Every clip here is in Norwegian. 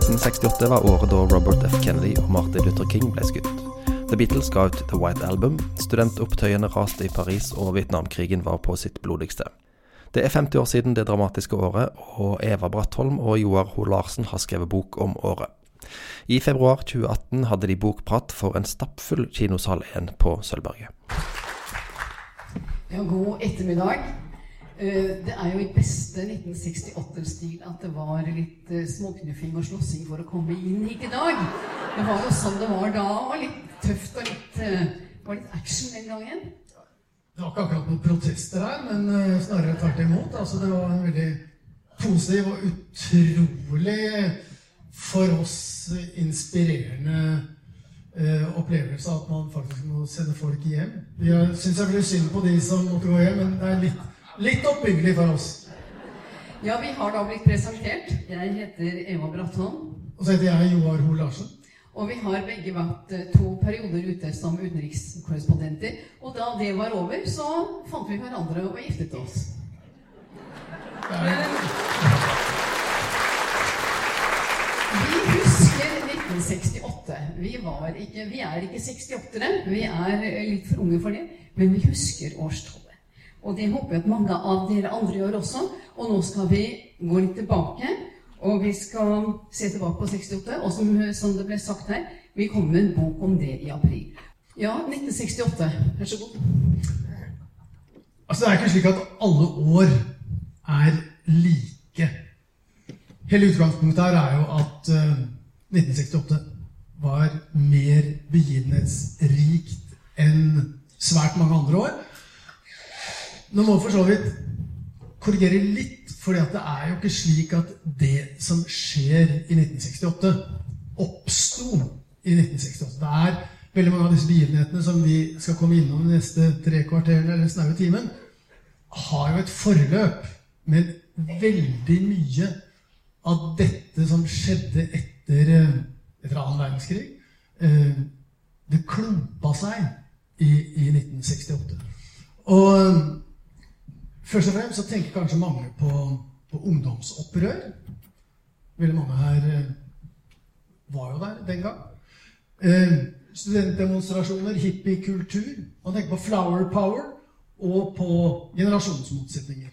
1968 var året da Robert F. Kennedy og Martin Luther King ble skutt. The Beatles ga ut The White Album, studentopptøyene raste i Paris, og Vietnamkrigen var på sitt blodigste. Det er 50 år siden det dramatiske året, og Eva Brattholm og Joar Ho Larsen har skrevet bok om året. I februar 2018 hadde de bokprat for en stappfull kinosal 1 på Sølvberget. Ja, god ettermiddag. Eh, det er jo i beste 1968-stil at det var litt eh, småknuffing og slåssing for å komme inn hit i dag. Det var jo sånn det var da, og litt tøft og litt, eh, var litt action den gangen. Det var ikke akkurat noen protester her, men snarere tvert imot. Altså, det var en veldig positiv og utrolig for oss inspirerende eh, opplevelse at man faktisk må sende folk hjem. Jeg syns jeg blir synd på de som måtte gå hjem, men det er litt Litt oppbyggelig for oss. Ja, vi har da blitt presentert. Jeg heter Eva Bratholm. Og så heter jeg Joar Hoel Larsen. Og vi har begge vært eh, to perioder ute som utenrikskorrespondenter. Og da det var over, så fant vi hverandre og giftet oss. Vi husker 1968. Vi, ikke, vi er ikke 68-ere. Vi er litt for unge for det. Men vi husker årstallet. Og det håper jeg at mange av dere andre gjør også. Og nå skal vi gå litt tilbake, og vi skal se tilbake på 68. Og som, som det ble sagt her, vi kommer med en bok om det i april. Ja, 1968. Vær så god. Altså, det er ikke slik at alle år er like. Hele utgangspunktet her er jo at uh, eh, 1968 var mer begivenhetsrikt enn svært mange andre år. Nå må for så vidt korrigere litt, for det er jo ikke slik at det som skjer i 1968, oppsto i 1968. Det er veldig mange av disse begivenhetene som vi skal komme innom de neste tre kvarterene eller snaue timen, har jo et forløp. Men veldig mye av dette som skjedde etter, eh, etter annen verdenskrig, eh, det klumpa seg i, i 1968. Og Først og fremst så tenker kanskje mange på, på ungdomsopprør. Veldig mange her eh, var jo der den gang. Eh, studentdemonstrasjoner, hippiekultur. Man tenker på flower power og på generasjonsmotsetninger.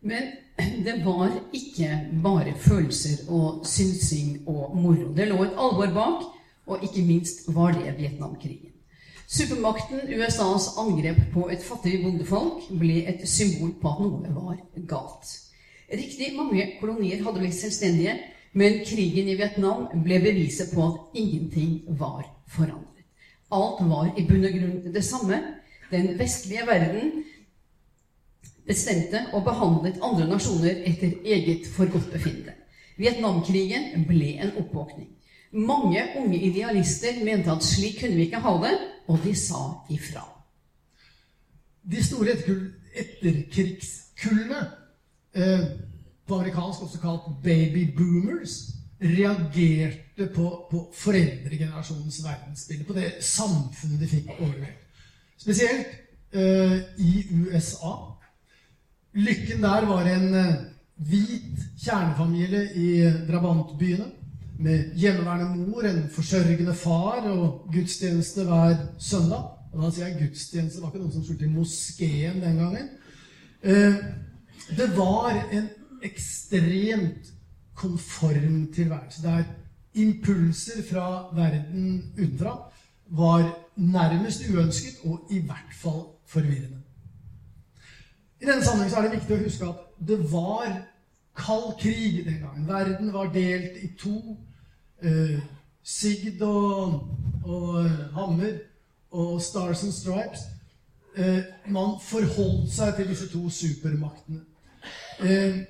Men det var ikke bare følelser og synsing og moro. Det lå et alvor bak, og ikke minst var det Vietnamkrigen. Supermakten USAs angrep på et fattig bondefolk ble et symbol på at noe var galt. Riktig mange kolonier hadde blitt selvstendige, men krigen i Vietnam ble beviset på at ingenting var forandret. Alt var i bunn og grunn det samme. Den vestlige verden bestemte og behandlet andre nasjoner etter eget forgodtbefinnende. Vietnamkrigen ble en oppvåkning. Mange unge idealister mente at slik kunne vi ikke ha det, og de sa ifra. De store etterkrigskullene, eh, på amerikansk også kalt baby boomers, reagerte på, på foreldregenerasjonens verdensbilde, på det samfunnet de fikk overlevert. Spesielt eh, i USA. Lykken der var en eh, hvit kjernefamilie i drabantbyene med hjemmeværende mor, en forsørgende far og gudstjeneste hver søndag. Og da sier jeg gudstjeneste, det var ikke noen som skulle til moskeen den gangen. Eh, det var en ekstremt konform tilværelse, der impulser fra verden utenfra var nærmest uønsket og i hvert fall forvirrende. I denne sammenheng er det viktig å huske at det var kald krig den gangen. Verden var delt i to eh, Sigd og, og, Hammer og Stars and Stripes eh, Man forholdt seg til disse to supermaktene. Eh,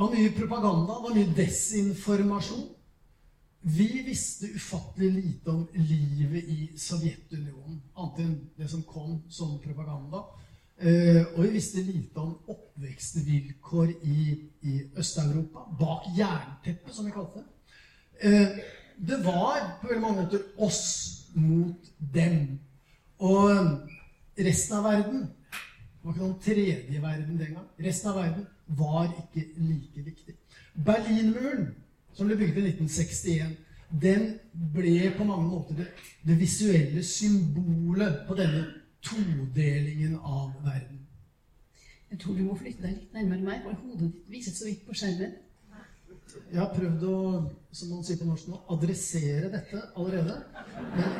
det var mye propaganda, det var mye desinformasjon. Vi visste ufattelig lite om livet i Sovjetunionen, annet enn det som kom som propaganda. Eh, og vi visste lite om oppvekstvilkår i, i Øst-Europa, bak jernteppet, som vi kalte det. Eh, det var på veldig mange måter oss mot dem. Og resten av verden det var ikke noen tredje verden den gang. Resten av verden var ikke like viktig. Berlinmuren, som ble bygget i 1961, den ble på mange måter det, det visuelle symbolet på denne todelingen av verden. Jeg tror du må flytte deg litt nærmere meg, for hodet ditt vises så vidt på skjermen. Jeg har prøvd å som man sier på norsk nå, adressere dette allerede. Men,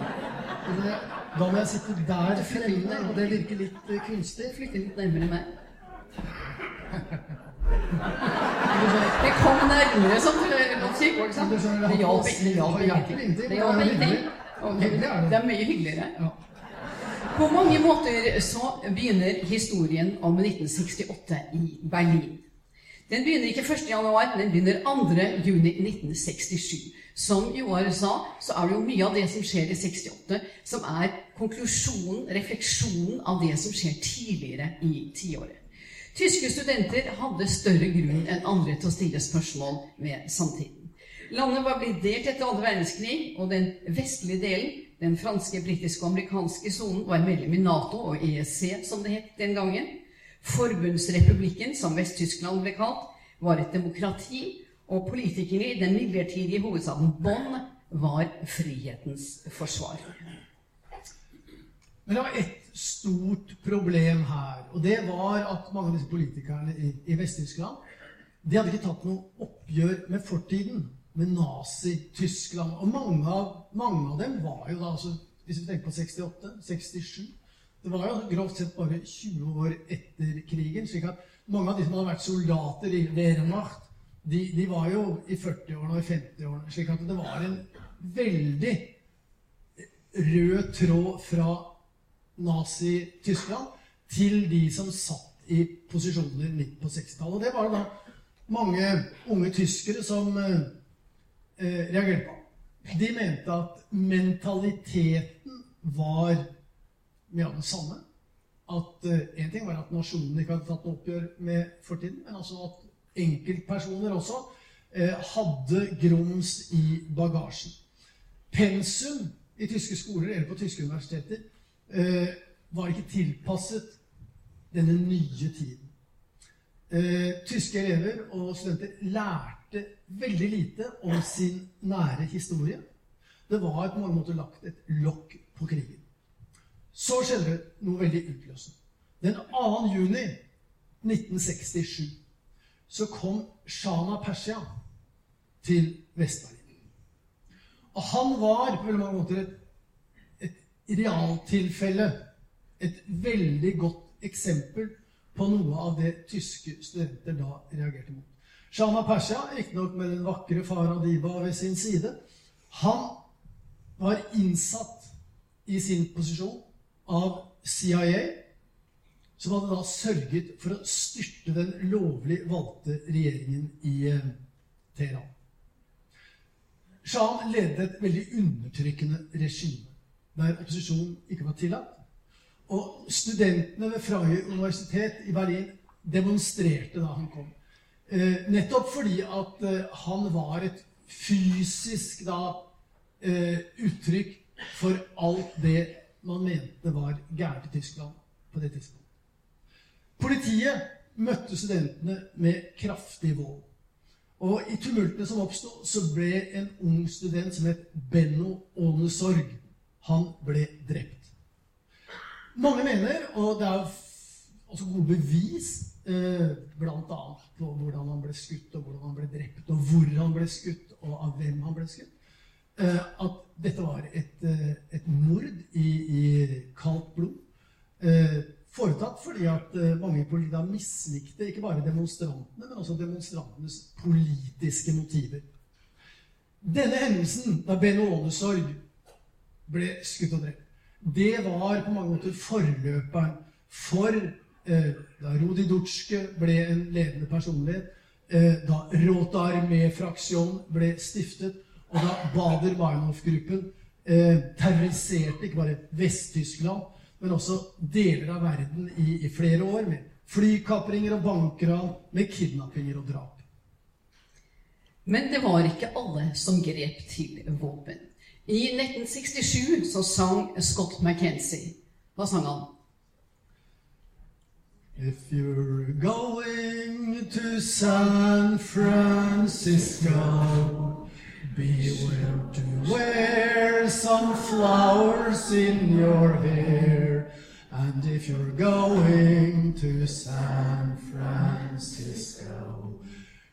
men jeg, da må jeg sitte der fremme, og det virker litt uh, kunstig. Flytte litt nærmere meg. Det kom nærmere som du ikke sant? Det hjalp ingenting. Det hjalp ingenting. Det er mye hyggeligere. Ja. På mange måter så begynner historien om 1968 i Berlin. Den begynner ikke 1. januar, den begynner 2. juni 1967. Som Joar sa, så er det jo mye av det som skjer i 68, som er konklusjonen, refleksjonen av det som skjer tidligere i tiåret. Tyske studenter hadde større grunn enn andre til å stille spørsmål ved samtiden. Landet var blitt delt etter andre verdenskrig, og den vestlige delen, den franske, britiske og amerikanske sonen, var medlem i Nato og ESC, som det het den gangen. Forbundsrepublikken, som Vest-Tyskland ble kalt, var et demokrati, og politikerne i den midlertidige hovedstaden Bonn var frihetens forsvar. Men det var ett stort problem her, og det var at mange av disse politikerne i, i Vest-Tyskland de hadde ikke tatt noe oppgjør med fortiden med Nazi-Tyskland. Og mange av, mange av, dem var jo da altså, Hvis vi tenker på 68, 67 Det var jo grovt sett bare 20 år etter krigen. slik at mange av de som hadde vært soldater i Wehrmacht, de, de var jo i 40-årene og i 50-årene. slik at det var en veldig rød tråd fra Nazi-Tyskland til de som satt i posisjoner midt på 60-tallet. Og det var da mange unge tyskere som eh, reagerte på. De mente at mentaliteten var mye av det samme. At Én uh, ting var at nasjonen ikke hadde tatt noe oppgjør med fortiden, men altså at enkeltpersoner også uh, hadde grums i bagasjen. Pensum i tyske skoler eller på tyske universiteter uh, var ikke tilpasset denne nye tiden. Eh, tyske elever og studenter lærte veldig lite om sin nære historie. Det var på mange måter lagt et lokk på krigen. Så skjedde det noe veldig utløsende. Den 2. juni 1967 så kom Shana Persia til Vest-Berlin. Og han var på veldig mange måter et, et realtilfelle, et veldig godt eksempel på noe av det tyske studenter da reagerte mot. Shana Persia, riktignok med den vakre Farah Diba ved sin side, han var innsatt i sin posisjon av CIA, som hadde da sørget for å styrte den lovlig valgte regjeringen i eh, Teheran. Shahan ledet et veldig undertrykkende regime, der opposisjonen ikke var tillatt. Og studentene ved Freie universitet i Berlin demonstrerte da han kom. Eh, nettopp fordi at eh, han var et fysisk da, eh, uttrykk for alt det man mente var gærent i Tyskland på det tidspunktet. Politiet møtte studentene med kraftig vold. Og i tumultene som oppsto, så ble en ung student som het Benno Ånesorg, han ble drept. Mange mener, og det er også gode bevis Eh, Bl.a. på hvordan han ble skutt, og hvordan han ble drept, og hvor han ble skutt, og av hvem han ble skutt. Eh, at dette var et, eh, et mord i, i kaldt blod. Foretatt fordi at mange politikere mislikte ikke bare demonstrantene, men også demonstrantenes politiske motiver. Denne hendelsen, da Benno Ålesorg ble skutt og drept, det var på mange måter forløperen for Eh, da Rudi Dutschke ble en ledende personlighet, eh, da Rota Armee-fraksjon ble stiftet, og da Bader-Meinhof-gruppen eh, terroriserte ikke bare Vest-Tyskland, men også deler av verden i, i flere år, med flykapringer og bankran, med kidnappinger og drap. Men det var ikke alle som grep til våpen. I 1967 så sang Scott McKenzie Hva sang han? If you're going to San Francisco, beware to wear some flowers in your hair. And if you're going to San Francisco,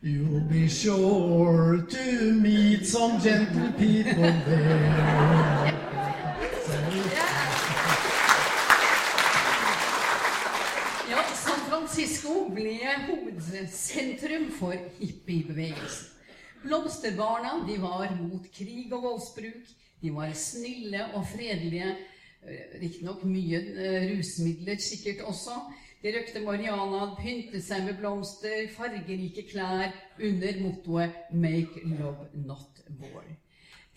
you'll be sure to meet some gentle people there. San Francisco ble hovedsentrum for hippiebevegelsen. Blomsterbarna de var mot krig og voldsbruk. De var snille og fredelige. Eh, Riktignok mye eh, rusmidler sikkert også. De røkte mariana, pyntet seg med blomster, fargerike klær under mottoet 'Make love, not war'.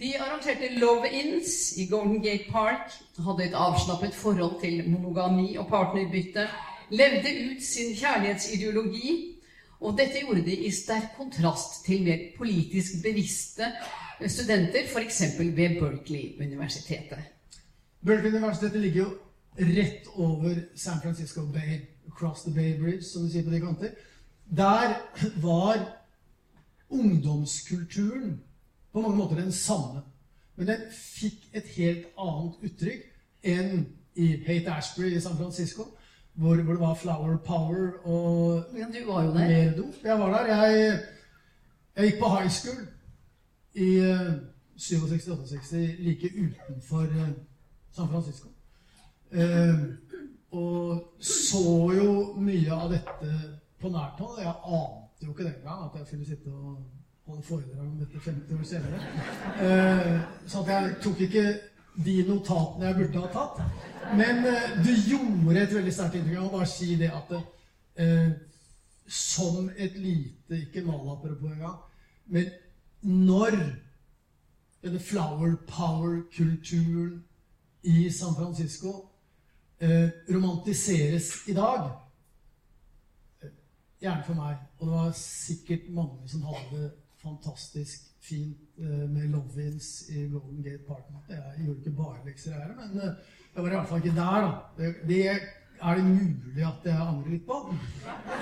De arrangerte love-ins i Golden Gate Park, hadde et avslappet forhold til monogami og partnerbytte, levde ut sin kjærlighetsideologi, og dette gjorde de i sterk kontrast til mer politisk bevisste studenter, f.eks. ved Berkeley-universitetet. Berkeley Universitetet ligger jo rett over San Francisco Bay, across the Bay Bridge, som de sier på de kanter. Der var ungdomskulturen på mange måter den samme. Men den fikk et helt annet uttrykk enn i Hate Ashbury i San Francisco, hvor, hvor det var flower power og Men du var jo der. mer dop. Jeg var der. Jeg, jeg gikk på high school i eh, 67-68, like utenfor eh, San Francisco. Eh, og så jo mye av dette på nært hold. Jeg ante jo ikke den gang at jeg skulle sitte og holde foredrag om dette 50 år senere. Eh, så jeg tok ikke de notatene jeg burde ha tatt. Men eh, du gjorde et veldig sterkt inntrykk. Jeg må bare si det at eh, som et lite Ikke malapropos engang. Men når denne flower power-kulturen i San Francisco eh, romantiseres i dag eh, Gjerne for meg. Og det var sikkert mange som hadde det fantastisk fint eh, med love-ins i Golden Gate Park. Jeg gjorde ikke bare lekser her, men eh, jeg var i hvert fall ikke der, da. Det, er det mulig at jeg angrer litt på.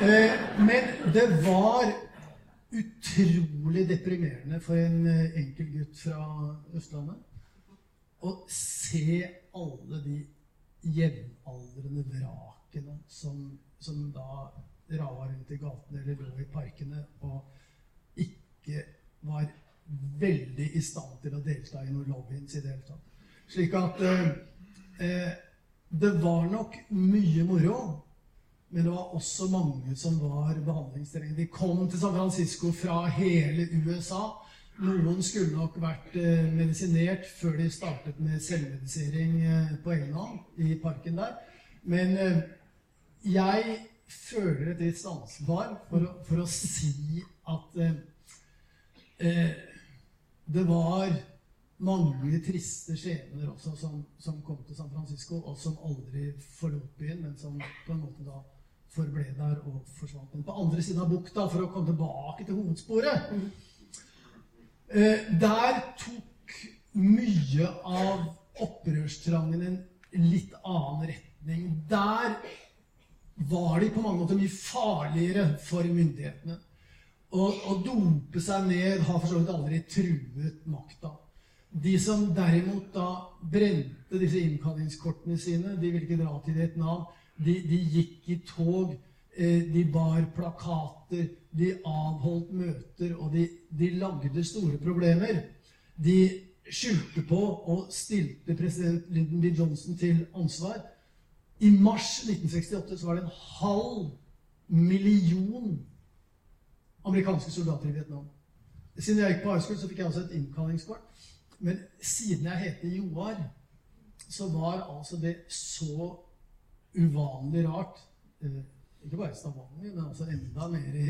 Eh, men det var utrolig deprimerende for en enkel gutt fra Østlandet å se alle de jevnaldrende vrakene som, som da rava rundt i gatene eller lå i parkene og ikke var veldig i stand til å delta i noe lobbyens i det hele tatt. Slik at eh, eh, det var nok mye moro, men det var også mange som var behandlingstrengende. De kom til San Francisco fra hele USA. Noen skulle nok vært eh, medisinert før de startet med selvmedisering eh, på egen hånd i parken der. Men eh, jeg føler et visst ansvar for for å si at eh, eh, det var mange triste skjebner også som, som kom til San Francisco, og som aldri forlot byen, men som på en måte da forble der og forsvant. Men på andre siden av bukta, for å komme tilbake til hovedsporet eh, Der tok mye av opprørstrangen en litt annen retning. Der var de på mange måter mye farligere for myndighetene. Å, dope seg ned har for så vidt aldri truet makta. De som derimot da brente disse innkallingskortene sine, de ville ikke dra til Vietnam, de, de gikk i tog, eh, de bar plakater, de avholdt møter, og de, de lagde store problemer. De skjulte på og stilte president Lyndon B. Johnson til ansvar. I mars 1968 så var det en halv million amerikanske soldater i Vietnam. Siden jeg gikk på high så fikk jeg også et innkallingskort. Men siden jeg heter Joar, så var altså det så uvanlig rart eh, Ikke bare i Stavanger, men altså enda mer i,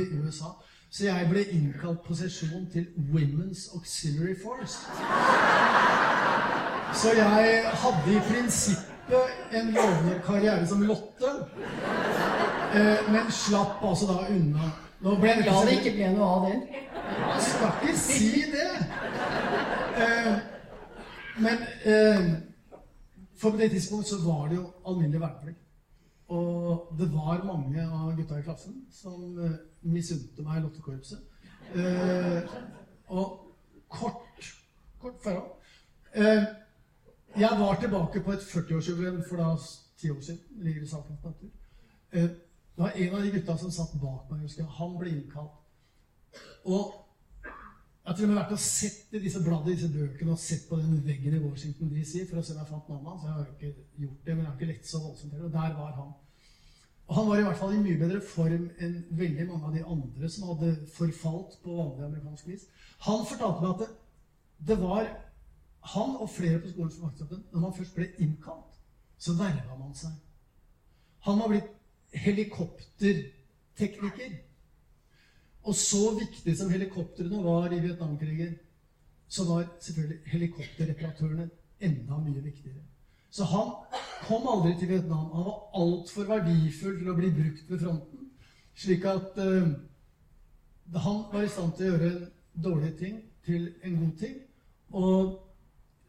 i USA. Så jeg ble innkalt sesjon til Women's Auxiliary Force. Så jeg hadde i prinsippet en lovende karriere som Lotte, eh, men slapp altså da unna. Nå ble jeg Glad det ikke ble noe av det. Jeg skal ikke si det. Eh, men eh, for på det tidspunktet så var det jo alminnelig verneplikt. Og det var mange av gutta i klassen som uh, misunte meg lottekorpset. Uh, og kort, kort forhold. Uh, jeg var tilbake på et 40-årsjubileum for da ti år siden. Ligger i natur. Det var en av de gutta som satt bak meg. husker jeg. Han ble innkalt. Og jeg har til og med vært og sett i disse bladene, disse bøkene og sett på den veggen i Washington DC for å se om jeg fant navnet hans. Jeg har jo ikke gjort det, men jeg har ikke lett så voldsomt heller. Og der var han. Og han var i hvert fall i mye bedre form enn veldig mange av de andre som hadde forfalt på vanlig amerikansk vis. Han fortalte meg at det, det var han og flere på skolen som den, Når man først ble innkalt, så verva man seg. Han var blitt helikoptertekniker. Og så viktig som helikoptrene var i Vietnamkrigen, så var selvfølgelig helikopterreparatørene enda mye viktigere. Så han kom aldri til Vietnam. Han var altfor verdifull til å bli brukt ved fronten. Slik at uh, han var i stand til å gjøre en dårlig ting til en god ting. Og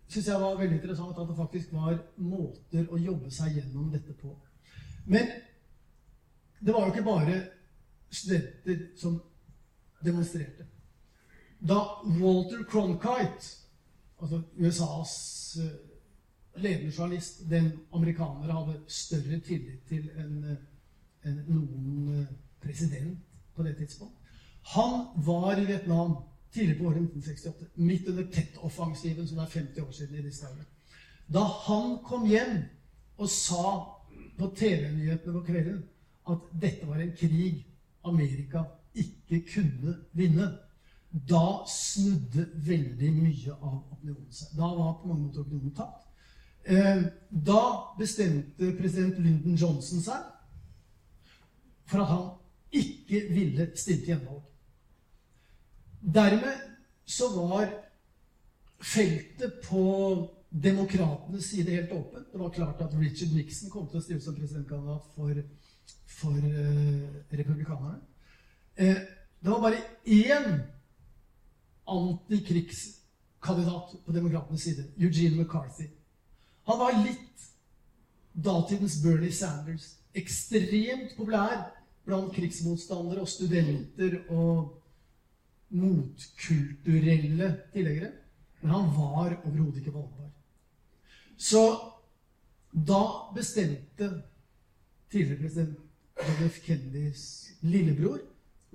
syns jeg var veldig interessant at det faktisk var måter å jobbe seg gjennom dette på. Men det var jo ikke bare studenter som demonstrerte. Da Walter Cronkite, altså USAs eh, ledende journalist, den amerikanere hadde større tillit til enn eh, en noen eh, president på det tidspunkt Han var i Vietnam tidlig på året 1968, midt under Tet-offensiven, som er 50 år siden i disse dager. Da han kom hjem og sa på TV-nyhetene på kvelden at dette var en krig Amerika ikke kunne vinne. Da snudde veldig mye av opinionen seg. Da var på mange måter opinionen tapt. Eh, da bestemte president Lyndon Johnson seg for at han ikke ville stille til gjenvalg. Dermed så var feltet på demokratenes side helt åpent. Det var klart at Richard Nixon kom til å stille som presidentkandidat for, for uh, republikanerne. Eh, det var bare én antikrigskandidat på demokratenes side. Eugene McCarthy. Han var litt datidens Bernie Sanders. Ekstremt populær blant krigsmotstandere og studenter og motkulturelle tilhengere. Men han var overhodet ikke valgbar. Så da bestemte tidligere president F. Kennedys lillebror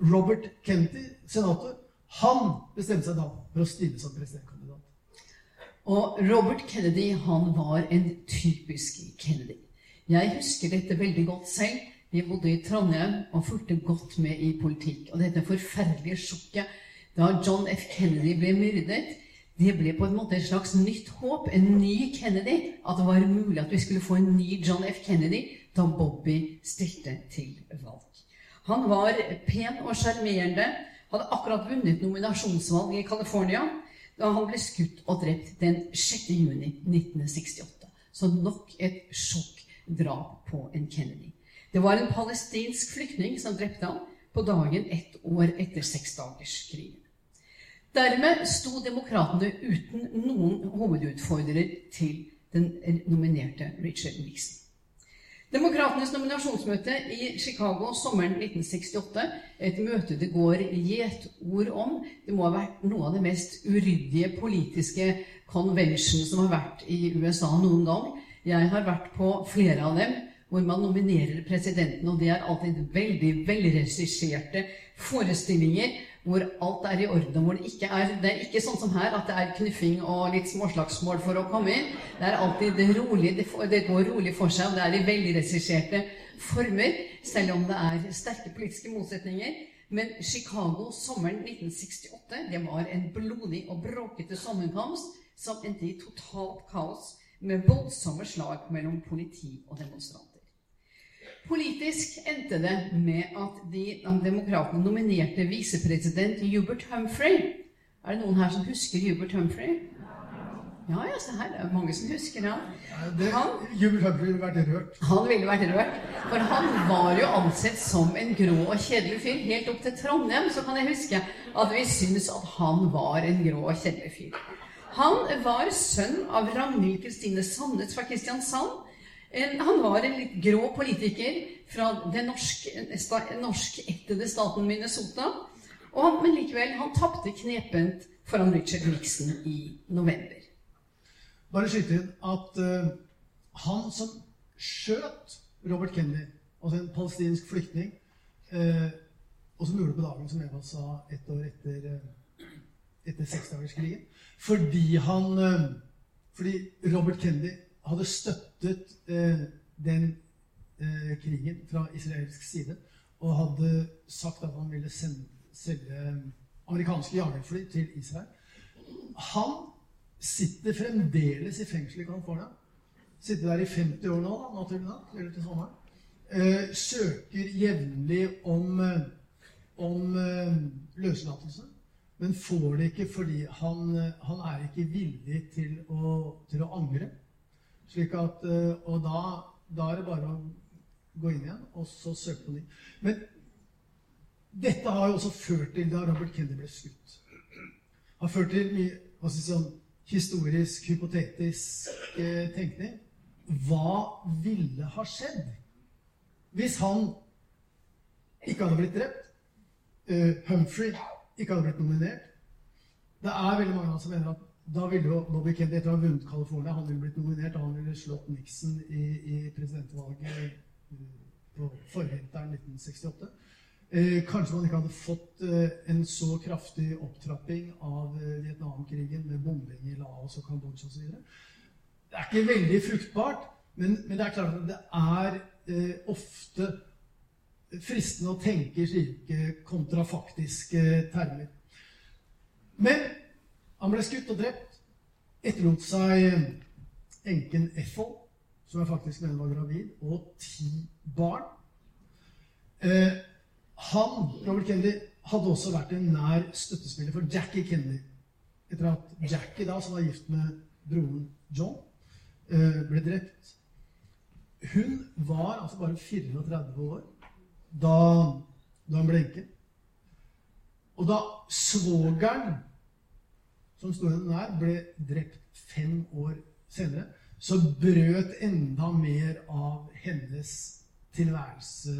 Robert Kennedy, senator, han bestemte seg da for å stille som presidentkandidat. Og Robert Kennedy han var en typisk Kennedy. Jeg husker dette veldig godt selv. Vi bodde i Trondheim og fulgte godt med i politikk. Og dette forferdelige sjokket da John F. Kennedy ble myrdet, det ble på en måte et slags nytt håp. En ny Kennedy. At det var mulig at vi skulle få en ny John F. Kennedy da Bobby stilte til valg. Han var pen og sjarmerende. Hadde akkurat vunnet nominasjonsvalg i California da han ble skutt og drept den 6. juni 1968. Så nok et sjokkdrap på en Kennedy. Det var en palestinsk flyktning som drepte ham på dagen ett år etter seksdagerskrigen. Dermed sto demokratene uten noen hovedutfordrer til den nominerte Richard Nixon. Demokratenes nominasjonsmøte i Chicago sommeren 1968, et møte det går gjetord om. Det må ha vært noe av det mest uryddige politiske convention som har vært i USA noen gang. Jeg har vært på flere av dem hvor man nominerer presidenten, og det er alltid veldig velregisserte forestillinger hvor alt er i orden, og hvor det ikke er Det er ikke sånn som her at det er knuffing og litt småslagsmål for å komme inn. Det er alltid det rolig, det, det går rolig for seg, og det er i veldig regisserte former, selv om det er sterke politiske motsetninger. Men Chicago sommeren 1968 det var en blodig og bråkete sommerkomst som endte i totalt kaos med voldsomme slag mellom politi og demonstranter. Politisk endte det med at de demokratene nominerte visepresident Hubert Humphrey. Er det noen her som husker Hubert Humphrey? Ja, ja, se her. Det er mange som husker ja. han Hubert Humphrey ville vært rørt. Han ville vært rørt. For han var jo ansett som en grå og kjedelig fyr. Helt opp til Trondheim så kan jeg huske at vi syntes at han var en grå og kjedelig fyr. Han var sønn av Ragnhild Kristine Sandnes fra Kristiansand han var en litt grå politiker fra den norskættede staten Minnesota. Og men likevel, han tapte knepent foran Richard Nixon i november. Bare skyte inn at uh, han som skjøt Robert Kennedy, altså en palestinsk flyktning, uh, og som gjorde det på dagen, som Eva sa, ett år etter, uh, etter seksdagerskrigen fordi han Fordi Robert Kennedy hadde støttet den krigen fra israelsk side og hadde sagt at han ville sende, selge amerikanske jagerfly til Israel. Han sitter fremdeles i fengsel i California. Sitter der i 50 år nå, da, naturlig nok, eller til sommeren. Eh, søker jevnlig om, eh, om eh, løslatelse, men får det ikke fordi han, eh, han er ikke villig til å, til å angre. Slik at, eh, og da, da, er det bare å gå inn igjen og så søke på ny. Men dette har jo også ført til da Robert Kennedy ble skutt. Har ført til mye si, sånn, historisk, hypotetisk eh, tenkning. Hva ville ha skjedd hvis han ikke hadde blitt drept? Uh, Humphrey ikke hadde blitt nominert? Det er veldig mange som mener at da ville jo Bobby Kennedy etter å ha vunnet California, han ville blitt nominert, han ville slått Nixon i, i presidentvalget eh, på forvinteren 1968. Eh, kanskje man ikke hadde fått eh, en så kraftig opptrapping av eh, Vietnamkrigen med bombing i Laos og Kambodsja osv. Det er ikke veldig fruktbart, men, men, det er klart at det er eh, ofte fristende å tenke slike kontrafaktiske termer. Men han ble skutt og drept. Etterlot seg eh, enken Ethel, som jeg faktisk mener var gravid, og ti barn. Eh, han, Robert Kennedy, hadde også vært en nær støttespiller for Jackie Kennedy. Etter at Jackie, da, som var gift med broren John, eh, ble drept. Hun var altså bare 34 år da, da hun ble enke. Og da svogeren, som sto henne nær, ble drept fem år senere, så brøt enda mer av hennes tilværelse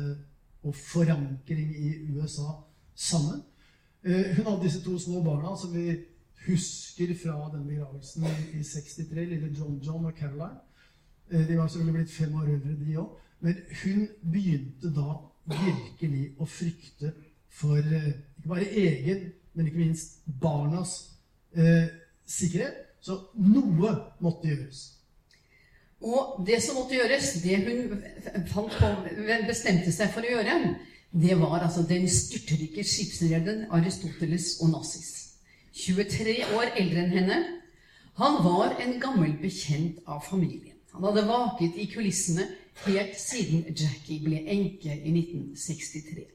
og forankring i USA sammen. Eh, hun hadde disse to små barna som vi husker fra den begravelsen i 63, lille John John og Caroline. Eh, de var selvfølgelig blitt fem år eldre, de òg. Men hun begynte da virkelig å frykte for eh, ikke bare egen, men ikke minst barnas eh, sikkerhet. Så noe måtte gjøres. Og det som måtte gjøres, det hun på, bestemte seg for å gjøre, det var altså den styrtrike skipsrederen Aristoteles Onassis. 23 år eldre enn henne. Han var en gammel bekjent av familien. Han hadde vaket i kulissene helt siden Jackie ble enke i 1963.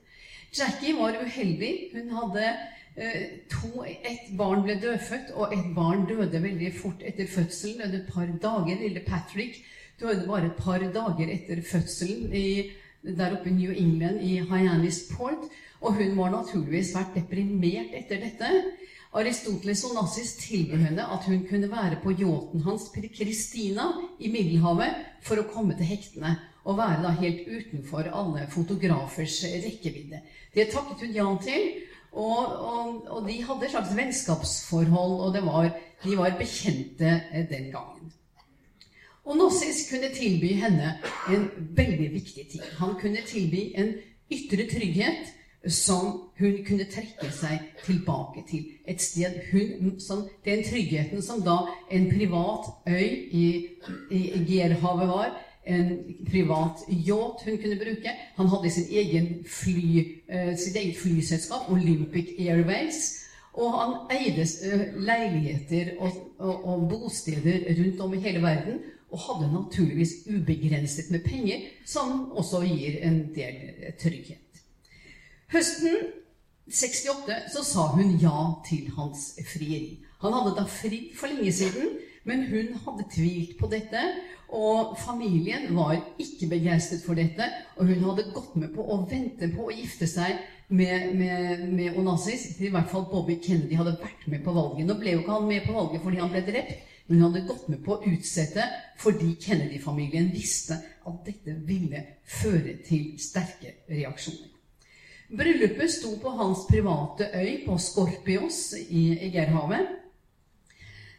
Jackie var uheldig. Hun hadde to, Et barn ble dødfødt, og et barn døde veldig fort etter fødselen. Et par dager. Lille Patrick døde bare et par dager etter fødselen i, der oppe i New England, i Hyannis Port. Og hun må naturligvis svært deprimert etter dette. Aristoteles Onassis tilbød henne at hun kunne være på yachten hans Kristina i Middelhavet for å komme til hektene og være da helt utenfor alle fotografers rekkevidde. Det takket hun ja til. Og, og, og de hadde et slags vennskapsforhold, og var, de var bekjente eh, den gangen. Og Nossis kunne tilby henne en veldig viktig ting. Han kunne tilby en ytre trygghet som hun kunne trekke seg tilbake til. Et sted hun, som, Den tryggheten som da en privat øy i, i Gerhavet var. En privat yacht hun kunne bruke. Han hadde sin egen fly, uh, sitt eget flyselskap, Olympic Airways. Og han eide uh, leiligheter og, og, og bosteder rundt om i hele verden. Og hadde naturligvis ubegrenset med penger, som også gir en del trygghet. Høsten 68 så sa hun ja til hans frieri. Han hadde da fridd for lenge siden, men hun hadde tvilt på dette. Og familien var ikke begeistret for dette, og hun hadde gått med på å vente på å gifte seg med, med, med Onassis. I hvert fall Bobby Kennedy hadde vært med på valget. Nå ble jo ikke han med på valget fordi han ble drept, men hun hadde gått med på å utsette fordi Kennedy-familien visste at dette ville føre til sterke reaksjoner. Bryllupet sto på hans private øy på Skorpios i Egerhavet.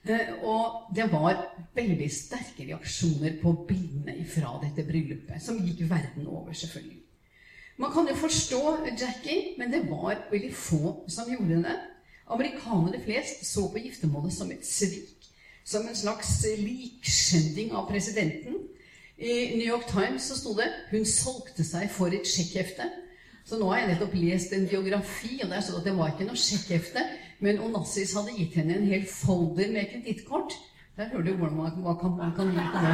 Eh, og det var veldig sterke reaksjoner på bildene fra dette bryllupet, som gikk verden over, selvfølgelig. Man kan jo forstå Jackie, men det var veldig få som gjorde det. Amerikanere flest så på giftermålet som et svik, som en slags likskjending av presidenten. I New York Times så sto det 'Hun solgte seg for et sjekkhefte'. Så nå har jeg nettopp lest en biografi, og der står det at det var ikke noe sjekkhefte, men Onassis hadde gitt henne en hel folder med kredittkort. Der hører du hvordan man, kan, man kan gi på.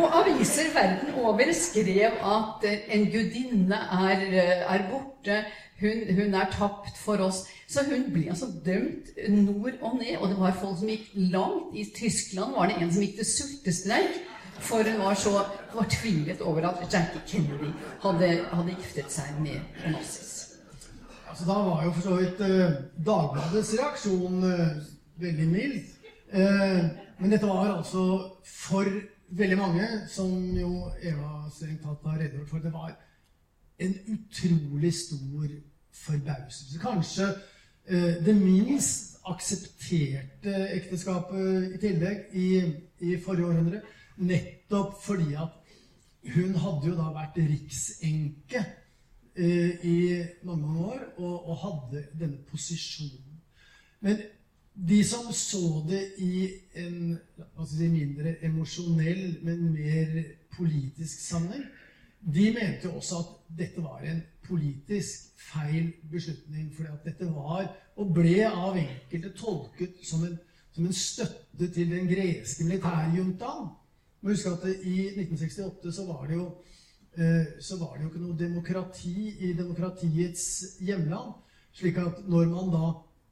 Og aviser verden over skrev at en gudinne er, er borte, hun, hun, er tapt for oss. Så hun ble altså dømt nord og ned. Og det var folk som gikk langt. I Tyskland var det en som gikk til sultestreik. For hun var så fortvilet over at Jackie Kennedy hadde, hadde giftet seg med Onassis. Altså, da var jo for så vidt eh, Dagbladets reaksjon eh, veldig mild. Eh, men dette var altså for veldig mange, som jo Eva strengt tatt har redegjort for, det var en utrolig stor forbauselse. Kanskje eh, det minst aksepterte ekteskapet i tillegg i, i forrige århundre. Nettopp fordi at hun hadde jo da vært riksenke i mange, år og, og hadde denne posisjonen. Men de som så det i en si, mindre emosjonell, men mer politisk sammenheng, de mente jo også at dette var en politisk feil beslutning. fordi at dette var, og ble av enkelte tolket som en, som en støtte til den greske militærjuntaen. Husk at I 1968 så var det jo eh, så var det jo ikke noe demokrati i demokratiets hjemland. slik at når man da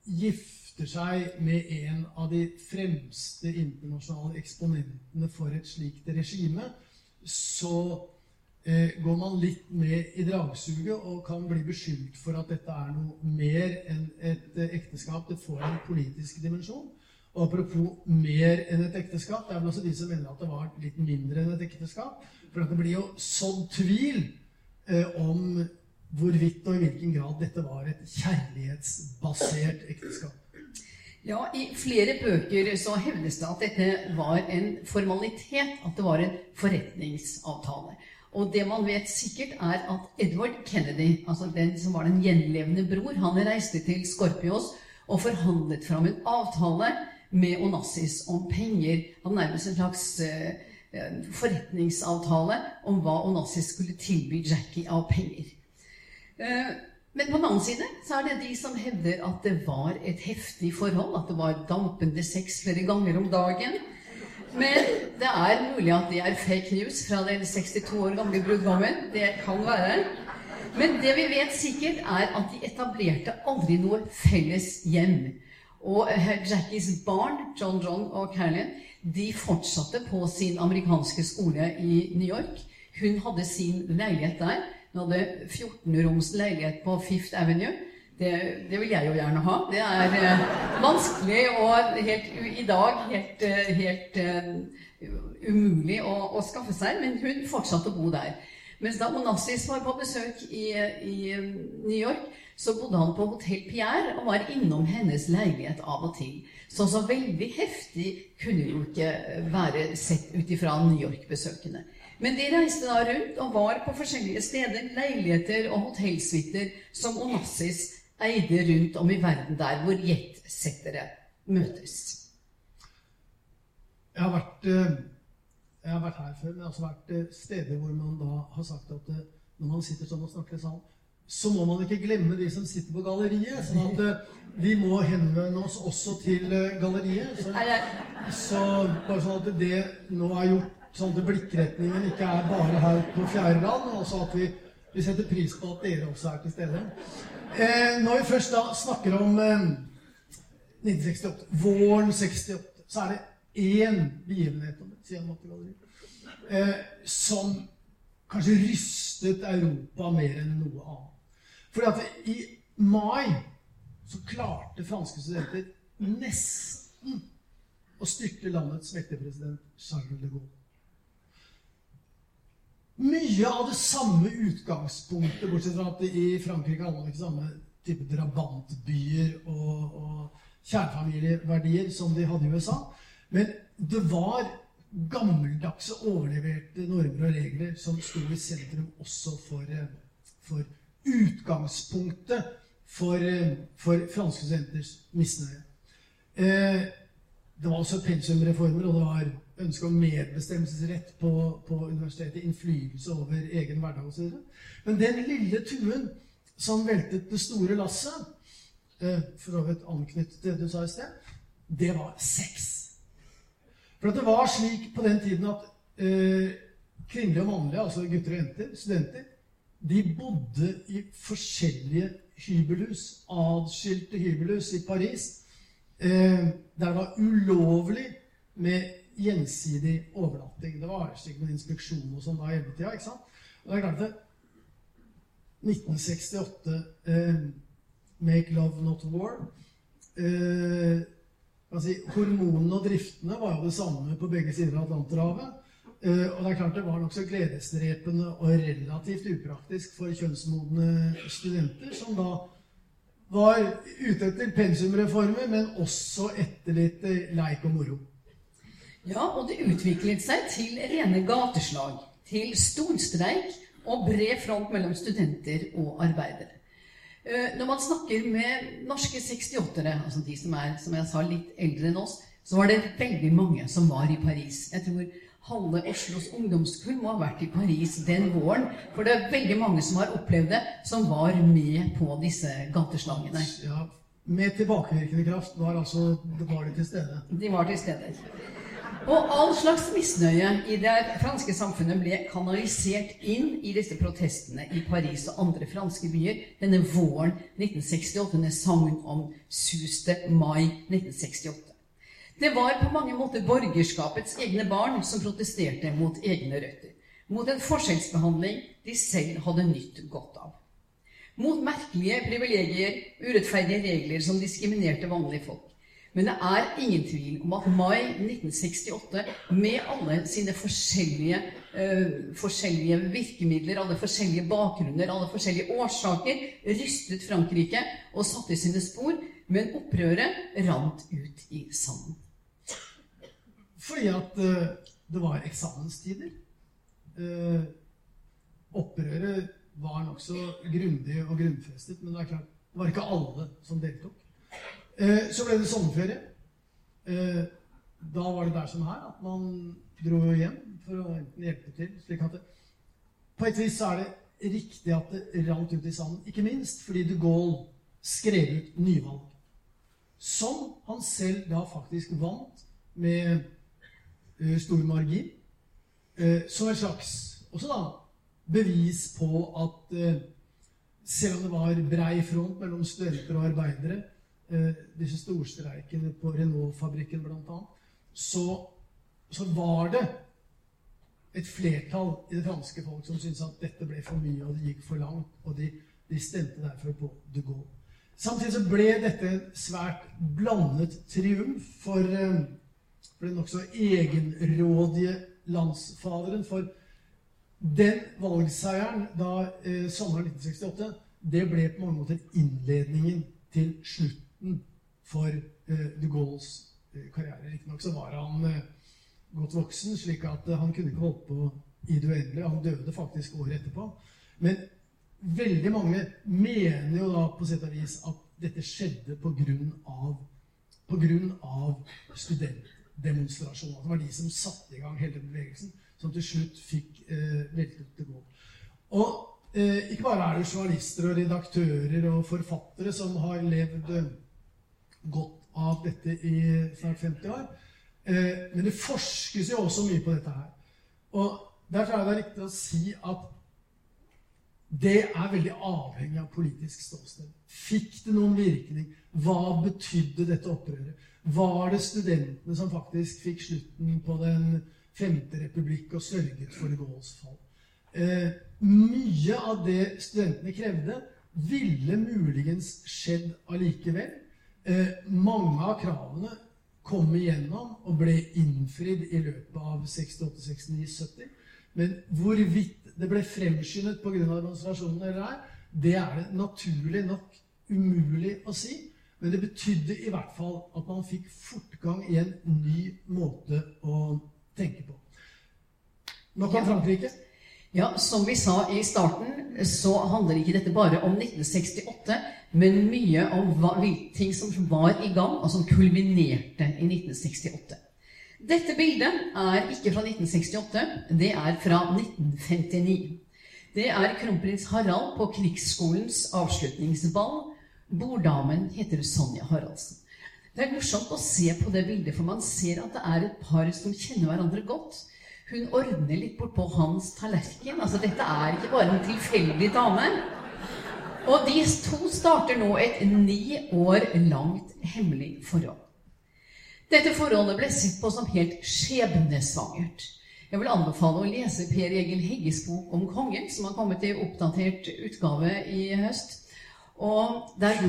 gifter seg med en av de fremste internasjonale eksponentene for et slikt regime, så eh, går man litt med i dragsuget og kan bli beskyldt for at dette er noe mer enn et eh, ekteskap. Det får en politisk dimensjon. Og apropos mer enn et ekteskap, det er vel også de som mener at det var litt mindre enn et ekteskap. For det blir jo sånn tvil eh, om hvorvidt og i hvilken grad dette var et kjærlighetsbasert ekteskap. Ja, I flere bøker så hevdes det at dette var en formalitet, at det var en forretningsavtale. Og det man vet sikkert, er at Edward Kennedy, altså den som var den gjenlevende bror, han reiste til Skorpios og forhandlet fram en avtale med Onassis om penger. Han nærmest en slags uh, forretningsavtale om hva Onassis skulle tilby Jackie av penger. Uh, men på den annen side så er det de som hevder at det var et heftig forhold, at det var dampende sex flere ganger om dagen. Men det er mulig at det er fake news fra den 62 år gamle brudgommen. Det kan være. Men det vi vet sikkert, er at de etablerte aldri noe felles hjem. Og Jackies barn, John John og Carolyn, de fortsatte på sin amerikanske skole i New York. Hun hadde sin leilighet der. Hun hadde 14-roms leilighet på Fifth Avenue. Det, det, vil jeg jo gjerne ha. Det er eh, vanskelig og helt, i dag helt, eh, helt uh, umulig å, å, skaffe seg, men hun fortsatte å bo der. Mens da Onassis var på besøk i, i New York, så bodde han på Hotell Pierre og var innom hennes leilighet av og til. Så så veldig heftig kunne jo ikke være sett ut ifra New York-besøkende. Men de reiste da rundt og var på forskjellige steder, leiligheter og hotellsuiter som Onassis eide rundt om i verden der hvor jetsettere møtes. Jeg har, vært, eh, jeg har vært her før, men jeg har også vært eh, steder hvor man da har sagt at eh, når man sitter sånn og snakker i så må man ikke glemme de som sitter på galleriet. sånn at vi må henvende oss også til galleriet. Så, så bare sånn at det nå er gjort sånn at blikkretningen ikke er bare her på fjerde rad, men også at vi, vi, setter pris på at dere også er til stede. Uh, når vi først da snakker om eh, 1968, våren 68, så er det én begivenhet om det, sier eh, som kanskje rystet Europa mer enn noe annet. Fordi at i mai så klarte franske studenter nesten å styrte landets mektige Charles de Gaulle. Mye av det samme utgangspunktet, bortsett fra at i Frankrike hadde man ikke samme type drabantbyer og, og kjernefamilieverdier som de hadde i USA. Men det var gammeldagse, overleverte normer og regler som sto i sentrum også for, for utgangspunktet for, for franske studenters misnøye. Eh, det var også pensumreformer, og det var ønske om medbestemmelsesrett på, på universitetet, innflytelse over egen hverdag osv. Men den lille tuen som veltet det store lasset, eh, for så vidt anknyttet det du sa i sted, det var sex. For det var slik på den tiden at eh, kvinnelige og mannlige, altså gutter og jenter, studenter, de bodde i forskjellige hybelhus, adskilte hybelhus i Paris, eh, der det var ulovlig med gjensidig overnatting. Det var slik med inspeksjon og sånn da hele tida. ikke sant? Og det er klart at 1968 eh, Make Love Not War eh, si, Hormonene og driftene var jo det samme på begge sider av Atlanterhavet. Eh, og det er klart det var nokså gledesdrepende og relativt upraktisk for kjønnsmodne studenter, som da var ute etter pensumreformer, men også etter litt eh, leik og moro. Ja, og det utviklet seg til rene gateslag, til storstreik og bred front mellom studenter og arbeidere. Eh, når man snakker med norske 68-ere, altså de som er som jeg sa, litt eldre enn oss, så var det veldig mange som var i Paris. Jeg tror halve Oslos ungdomskull må ha vært i Paris den våren. For det er veldig mange som har opplevd det, som var med på disse gateslangene. Ja, Med tilbakevirkende kraft var, altså, var de til stede. De var til stede. Og all slags misnøye i det franske samfunnet ble kanalisert inn i disse protestene i Paris og andre franske byer denne våren 1968, denne sangen om suste mai 1968. Det var på mange måter borgerskapets egne barn som protesterte mot egne røtter. Mot en forskjellsbehandling de selv hadde nytt godt av. Mot merkelige privilegier, urettferdige regler som diskriminerte vanlige folk. Men det er ingen tvil om at mai 1968, med alle sine forskjellige, uh, forskjellige virkemidler, alle forskjellige bakgrunner, alle forskjellige årsaker, rystet Frankrike og satte sine spor, men opprøret rant ut i sanden. Fordi at uh, det var eksamenstider. Uh, opprøret var nokså grundig og grunnfestet, men det er klart, det var ikke alle som deltok. Eh, så ble det sommerferie. Eh, da var det der som her at man dro hjem for å enten hjelpe til. slik at det, På et vis så er det riktig at det rant ut i sanden. Ikke minst fordi de Gaulle skrev ut nyvalg. Som han selv da faktisk vant med stor margin. Uh, som et slags også da, bevis på at uh, selv om det var brei front mellom studenter og arbeidere, Eh, disse storstreikene på Renault-fabrikken bl.a., så, så var det et flertall i det franske folk som syntes at dette ble for mye, og det gikk for langt, og de, de stemte derfor på de Gaulle. Samtidig så ble dette en svært blandet triumf for, eh, den nokså egenrådige landsfaderen. For den valgseieren da eh, sommeren 1968, det ble på mange måter innledningen til slutten for eh, de Gaulles eh, karriere. Riktignok så var han eh, godt voksen, slik at han kunne ikke holdt på i det uendelige. Han døde faktisk året etterpå. Men veldig mange mener jo da på sett og vis at dette skjedde på grunn av, på grunn av studentdemonstrasjoner. Det var de som satte i gang hele bevegelsen, som til slutt fikk eh, veltet de gå. Og Eh, ikke bare er det journalister og redaktører og forfattere som har levd godt av dette i snart 50 år. Eh, men det forskes jo også mye på dette her. Og Derfor er det riktig å si at det er veldig avhengig av politisk ståsted. Fikk det noen virkning? Hva betydde dette opprøret? Var det studentene som faktisk fikk slutten på Den femte republikk og sørget for Gaulls fall? Eh, mye av det studentene krevde, ville muligens skjedd allikevel eh, mange av kravene kom igjennom og ble innfridd i løpet av 68, 69, 70. Men hvorvidt det ble fremskyndet pga. demonstrasjonene eller ei, det er det naturlig nok umulig å si. Men det betydde i hvert fall at man fikk fortgang i en ny måte å tenke på. Nok om Frankrike. Ja, Som vi sa i starten, så handler ikke dette bare om 1968, men mye om hva, ting som var i gang, og som kulminerte i 1968. Dette bildet er ikke fra 1968, det er fra 1959. Det er kronprins Harald på krigsskolens avslutningsball. Borddamen heter Sonja Haraldsen. Det er morsomt å se på det bildet, for man ser at det er et par som kjenner hverandre godt. Hun ordner litt bortpå hans tallerken. Altså, dette er ikke bare en tilfeldig dame. Og de to starter nå et ni år langt hemmelig forhold. Dette forholdet ble sett på som helt skjebnesvangert. Jeg vil anbefale å lese Per Egil Hegges bok om kongen, som har kommet i oppdatert utgave i høst. Og der,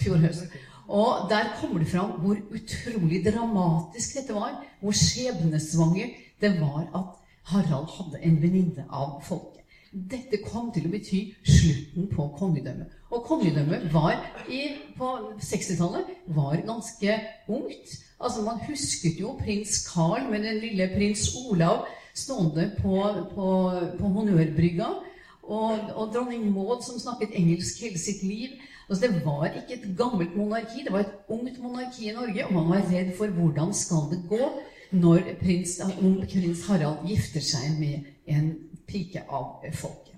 fjor høst. Og der kommer det fram hvor utrolig dramatisk dette var. Hvor skjebnesvanger det var at Harald hadde en venninne av folket. Dette kom til å bety slutten på kongedømmet. Og kongedømmet var i, på 60-tallet var ganske ungt. Altså Man husket jo prins Carl med den lille prins Olav stående på, på, på honnørbrygga. Og, og, dronning Maud som snakket engelsk hele sitt liv. Altså Det var ikke et gammelt monarki, det var et ungt monarki i Norge. Og man var redd for hvordan skal det gå når prins, prins Harald gifter seg med en pike av folket.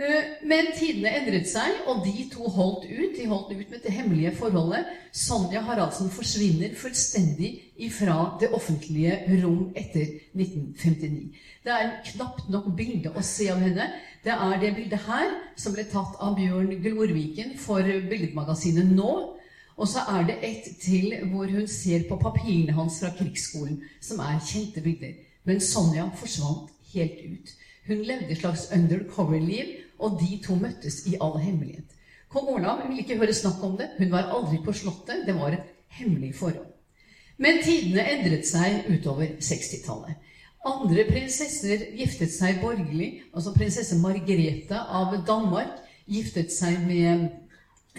Eh, men tidene endret seg, og de to holdt ut. De holdt ut med det hemmelige forholdet. Sonja Haraldsen forsvinner fullstendig ifra det offentlige rom etter 1959. Det er knapt nok bilde å se av henne. Det er det bildet her, som ble tatt av Bjørn Glorviken for billedmagasinet Nå. Og så er det et til hvor hun ser på papirene hans fra krigsskolen, som er kjente bilder. Men Sonja forsvant helt ut. Hun levde et slags undercover-liv, og de to møttes i all hemmelighet. Kong Olav ville ikke høre snakk om det. Hun var aldri på Slottet. Det var et hemmelig forhold. Men tidene endret seg utover 60-tallet. Andre prinsesser giftet seg borgerlig. Altså prinsesse Margrethe av Danmark giftet seg med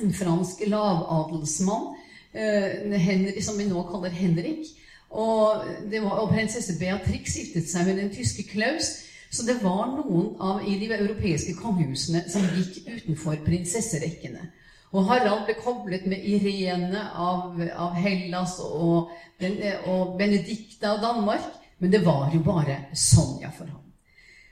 en fransk lavadelsmann Henry, som vi nå kaller Henrik. Og, var, og prinsesse Beatrix giftet seg med den tyske Klaus. Så det var noen av i de europeiske kongehusene som gikk utenfor prinsesserekkene. Og Harald ble koblet med Irene av, av Hellas og, og Benedicte av Danmark. Men det var jo bare Sonja for ham.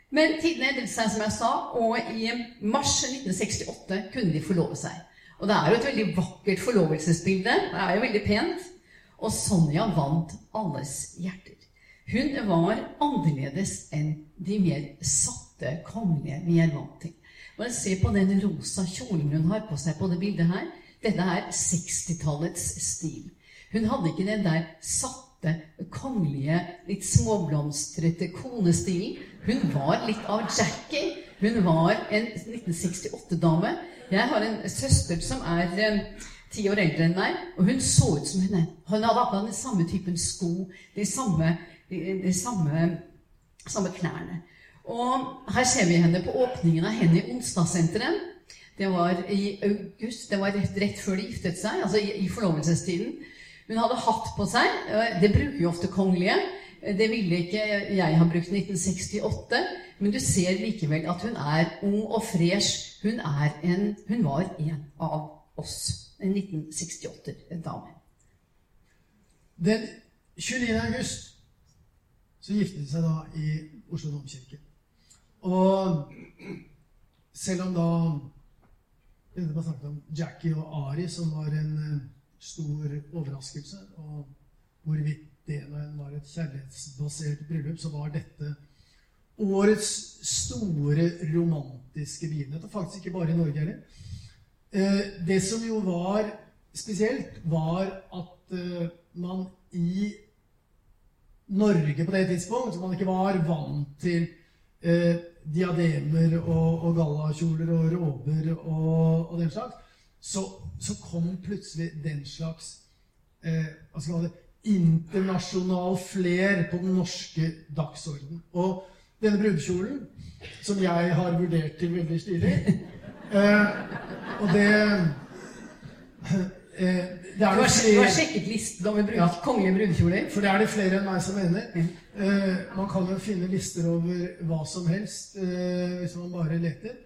Men tiden endret seg, som jeg sa, og i mars 1968 kunne de forlove seg. Og det er jo et veldig vakkert forlovelsesbilde. Det er jo veldig pent. Og Sonja vant alles hjerter. Hun var annerledes enn de mer satte kongelige vi er vant til. Bare se på den rosa kjolen hun har på seg på det bildet her. Dette er 60-tallets stil. Hun hadde ikke den der satte, kongelige, litt småblomstrete konestilen. Hun var litt av Jackie. Hun var en 1968-dame jeg har en søster som er eh, ti år eldre enn meg, og hun så ut som henne. Hun hadde akkurat den samme typen sko, de samme, de, samme, samme klærne. Og her ser vi henne på åpningen av henne i Onsdagssenteret. Det var i august. Det var rett, rett før de giftet seg, altså i, i forlovelsestiden. Hun hadde hatt på seg. Det bruker jo ofte kongelige. Det ville ikke jeg ha brukt i 1968. Men du ser likevel at hun er ung og fresh hun, en, hun var en av oss. En 1968-dame. Den 29. august så giftet de seg da i Oslo domkirke. Og selv om da var snakket om Jackie og Ari, som var en eh, stor overraskelse, og hvorvidt det var et kjærlighetsbasert bryllup, så var dette årets store romantiske begivenhet. Og faktisk ikke bare i Norge heller. Eh, det som jo var spesielt, var at eh, man i Norge på det tidspunkt, som man ikke var vant til eh, diademer og, og gallakjoler og råber og, og den slags, så, så kom plutselig den slags eh, hva skal man det, internasjonal fler på den norske dagsorden. Og denne brudekjolen, som jeg har vurdert til veldig stilig eh, Og det eh, det er du, har, flere, du har sjekket listen over brud, ja, kongelige brudekjoler? For det er det flere enn meg som mener. Mm. Eh, man kan jo finne lister over hva som helst eh, hvis man bare leter.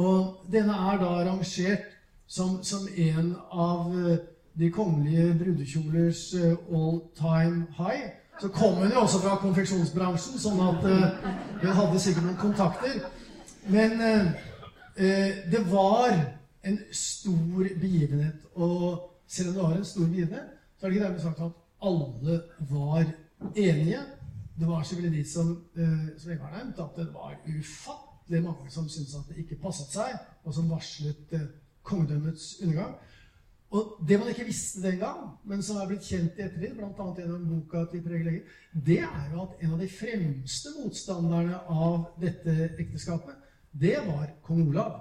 Og denne er da rangert som, som en av eh, de kongelige brudekjolers eh, all time high. Så kom hun jo også fra konfeksjonsbransjen, sånn at uh, hun hadde sikkert noen kontakter. Men det var en stor begivenhet. Og selv om det var en stor begivenhet, så er det ikke dermed sagt at alle var enige. Det var selvfølgelig de som, eh, som jeg har nevnt, at det var ufattelig mange som syntes at det ikke passet seg, og som varslet eh, kongedømmets undergang. Og det man ikke visste den gang, men som er blitt kjent i ettertid, bl.a. gjennom boka til Preg Legger, det er jo at en av de fremste motstanderne av dette ekteskapet, det var kong Olav.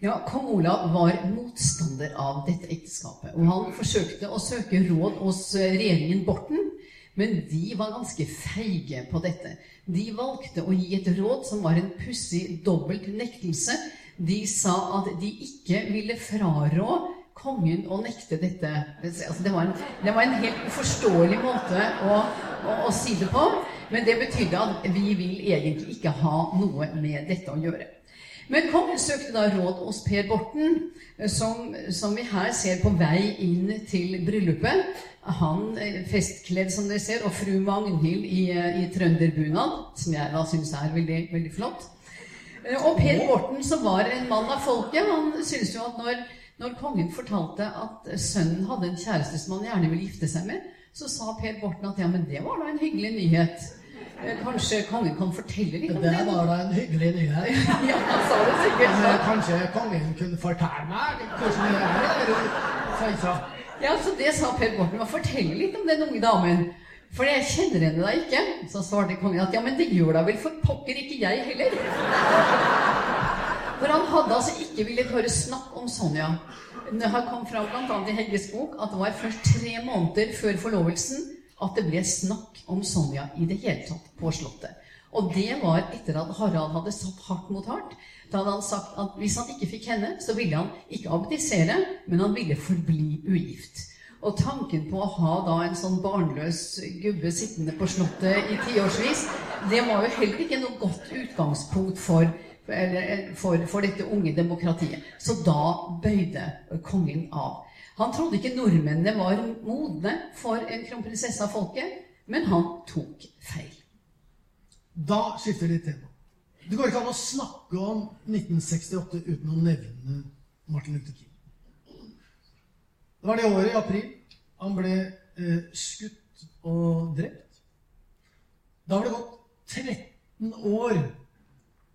Ja, Kong Olav var motstander av dette ekteskapet. Og han forsøkte å søke råd hos eh, regjeringen Borten, men de var ganske feige på dette. De valgte å gi et råd som var en pussig dobbelt nektelse. De sa at de ikke ville frarå kongen å nekte dette. Altså, det, var en, det, var en, helt uforståelig måte å, å, å si det på. Men det betydde at vi vil egentlig ikke ha noe med dette å gjøre. Men kongen søkte da råd hos Per Borten, som, som, vi her ser på vei inn til bryllupet. Han eh, festkledd, som dere ser, og fru Magnhild i, eh, i trønderbunad, som jeg da syns er veldig, veldig flott. Og Per Borten, som var en mann av folket, han syntes jo at når, når kongen fortalte at sønnen hadde en kjæreste som han gjerne ville gifte seg med, så sa Per Borten at ja, men det var da en hyggelig nyhet. Eh, kanskje kongen kan fortelle litt om det? Det var da en hyggelig nyhet. ja, han sa det sikkert. Men, eh, kanskje kongen kunne fortelle meg hvordan det er? Ja, så det sa Per Borten. Fortell litt om den unge damen. For jeg kjenner henne da ikke. Så svarte kongen at ja, men det gjør da vel for pokker ikke jeg heller. For han hadde altså ikke villet høre snakk om Sonja. Det har kommet fram bl.a. i Hegges bok at det var først tre måneder før forlovelsen at det ble snakk om Sonja i det hele tatt på Slottet. Og det var etter at Harald hadde satt hardt mot hardt. Da hadde han sagt at hvis han ikke fikk henne, så ville han ikke abdisere, men han ville forbli ugift. Og tanken på å ha da en sånn barnløs gubbe sittende på Slottet i tiårsvis, det var jo heller ikke noe godt utgangspunkt for, for, for dette unge demokratiet. Så da bøyde kongen av. Han trodde ikke nordmennene var modne for en kronprinsesse av folket, men han tok feil. Da skifter vi tema. Det går ikke an å snakke om 1968 uten å nevne Martin Luther King. Det var det året, i april, han ble eh, skutt og drept. Da var det gått 13 år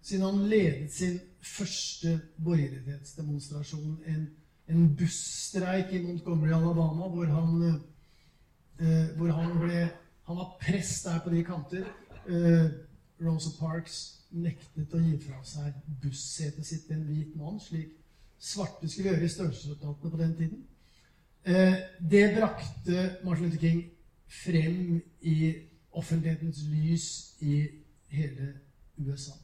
siden han ledet sin første borgerrettighetsdemonstrasjon. en en busstreik i Montgomery, Alabama, hvor han, eh, hvor han ble Han var prest der på de kanter. Eh, Rosa Parks nektet å gi fra seg bussetet sitt til en hvit mann, slik svarte skulle gjøre i størrelsesresultatene på den tiden. Eh, det brakte Martin Luther King frem i offentlighetens lys i hele USA.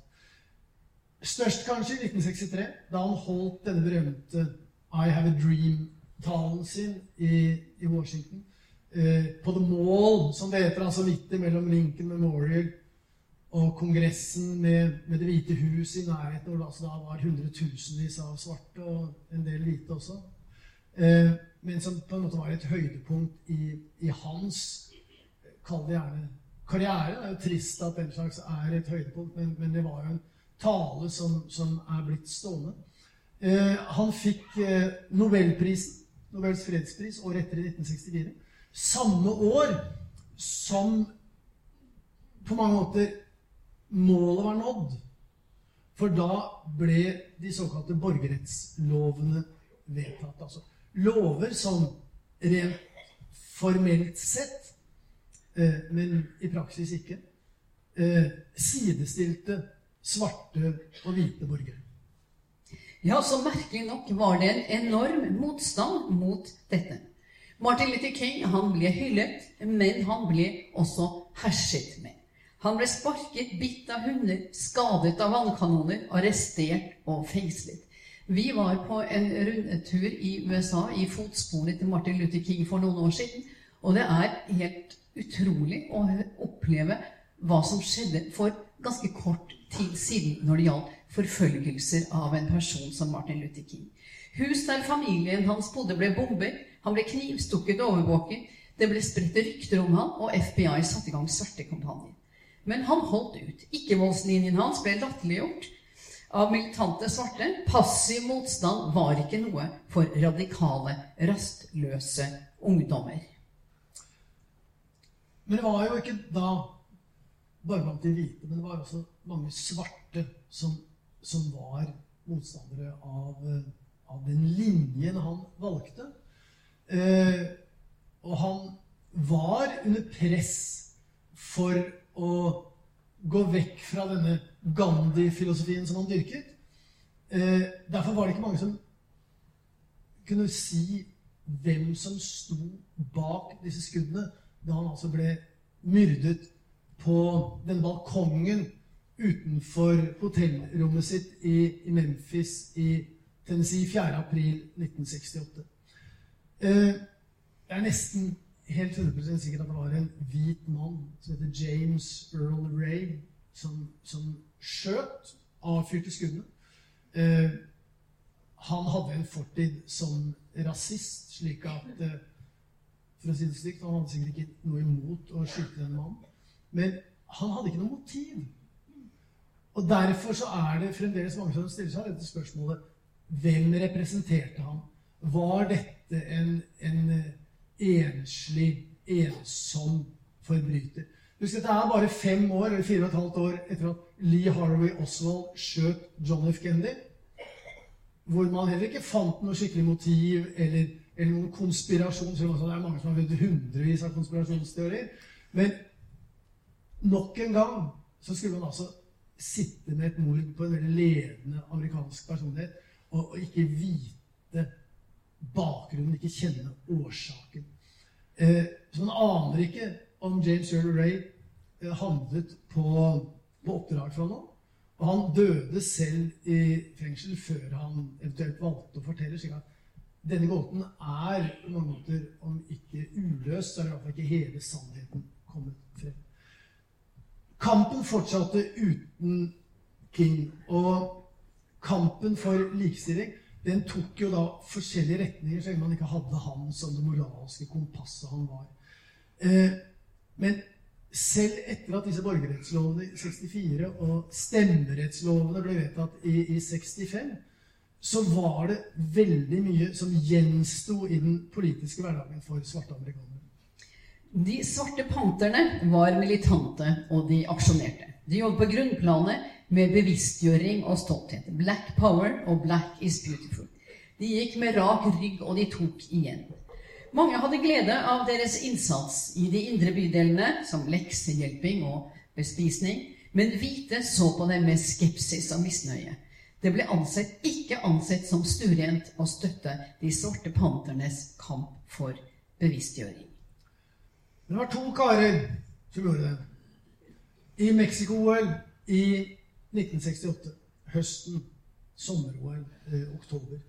Størst kanskje i 1963, da han holdt denne berømte i Have a Dream-talen sin i, i Washington. Eh, på The Mall, som det heter, altså midt mellom Lincoln Memorial og Kongressen med, med Det hvite hus i nærheten, hvor det altså da var hundretusenvis av svarte og en del hvite også. Eh, men som på en måte var et høydepunkt i, i hans Kall det gjerne karriere. Det er jo trist at den slags er et høydepunkt, men, men det var jo en tale som, som er blitt stående. Eh, han fikk eh, Nobelprisen, Nobels fredspris, året etter, i 1964. Samme år som på mange måter målet var nådd. For da ble de såkalte borgerrettslovene vedtatt. Altså lover som rent formelt sett, eh, men i praksis ikke, sidestilte svarte og hvite borgere. Ja, så merkelig nok var det en enorm motstand mot dette. Martin Luther King han ble hyllet, men han ble også herset med. Han ble sparket, bitt av hunder, skadet av vannkanoner, arrestert og fengslet. Vi var på en rundetur i USA i fotsporene til Martin Luther King for noen år siden. Og det er helt utrolig å oppleve hva som skjedde for ganske kort tid siden når det gjaldt forfølgelser av en person som Martin Luther King. Hus der familien hans bodde, ble bombet. Han ble knivstukket og overvåket. Det ble spredt rykter om han, og FBI satte i gang Svartekampanjen. Men han holdt ut. Ikke-voldslinjen hans ble latterliggjort av militante svarte. Passiv motstand var ikke noe for radikale, rastløse ungdommer. Men det var jo ikke da bare blant de hvite, men det var også mange svarte som, som var motstandere av, av, den linjen han valgte. Eh, og han var under press for å gå vekk fra denne Gandhi-filosofien som han dyrket. Eh, derfor var det ikke mange som kunne si hvem som sto bak disse skuddene da han altså ble myrdet på denne balkongen utenfor hotellrommet sitt i, i Memphis i Tennessee 4.4.1968. Eh, jeg er nesten helt 100 sikkert at det var en hvit mann som heter James Earl Ray, som, som skjøt, avfyrte skuddene. Eh, han hadde en fortid som rasist, slik at eh, for å si det slik, Han hadde sikkert ikke noe imot å skyte den mannen. Men han hadde ikke noe motiv. Og Derfor så er det fremdeles mange som stiller seg dette spørsmålet Hvem representerte han? Var dette en, en enslig, ensom forbryter? Husk, dette er bare fem år, eller fire og et halvt år etter at Lee Harvey Oswald skjøt John F. Kennedy. Hvor man heller ikke fant noe skikkelig motiv eller, eller noen konspirasjon. Om det er mange som har funnet hundrevis av konspirasjonsteorier. Men nok en gang så skulle man altså sitte med et mord på en veldig ledende amerikansk personlighet og, og ikke vite bakgrunnen, ikke kjenne årsaken. Eh, så man aner ikke om James Earl Ray eh, handlet på, på oppdrag fra noen. Og han døde selv i fengsel før han eventuelt valgte å fortelle. slik at denne gåten er på mange måter, om ikke uløst, så er i hvert fall ikke hele sannheten kommet frem. Kampen fortsatte uten King. Og kampen for likestilling den tok jo da forskjellige retninger, så lenge man ikke hadde han som det moralske kompasset han var. Eh, men selv etter at disse borgerrettslovene i 64 og stemmerettslovene ble vedtatt i, i 65, så var det veldig mye som gjensto i den politiske hverdagen for svarte amerikanere. De svarte panterne var militante, og de aksjonerte. De jobbet på grunnplanet med bevisstgjøring og stolthet. Black power og black is beautiful. De gikk med rak rygg, og de tok igjen. Mange hadde glede av deres innsats i de indre bydelene, som leksehjelping og bespisning, men hvite så på dem med skepsis og misnøye. Det ble ansett, ikke ansett som stuerent å støtte de svarte panternes kamp for bevisstgjøring. Det var to karer som gjorde det. I Mexico-OL i 1968. Høsten. Sommer-OL. Eh, oktober.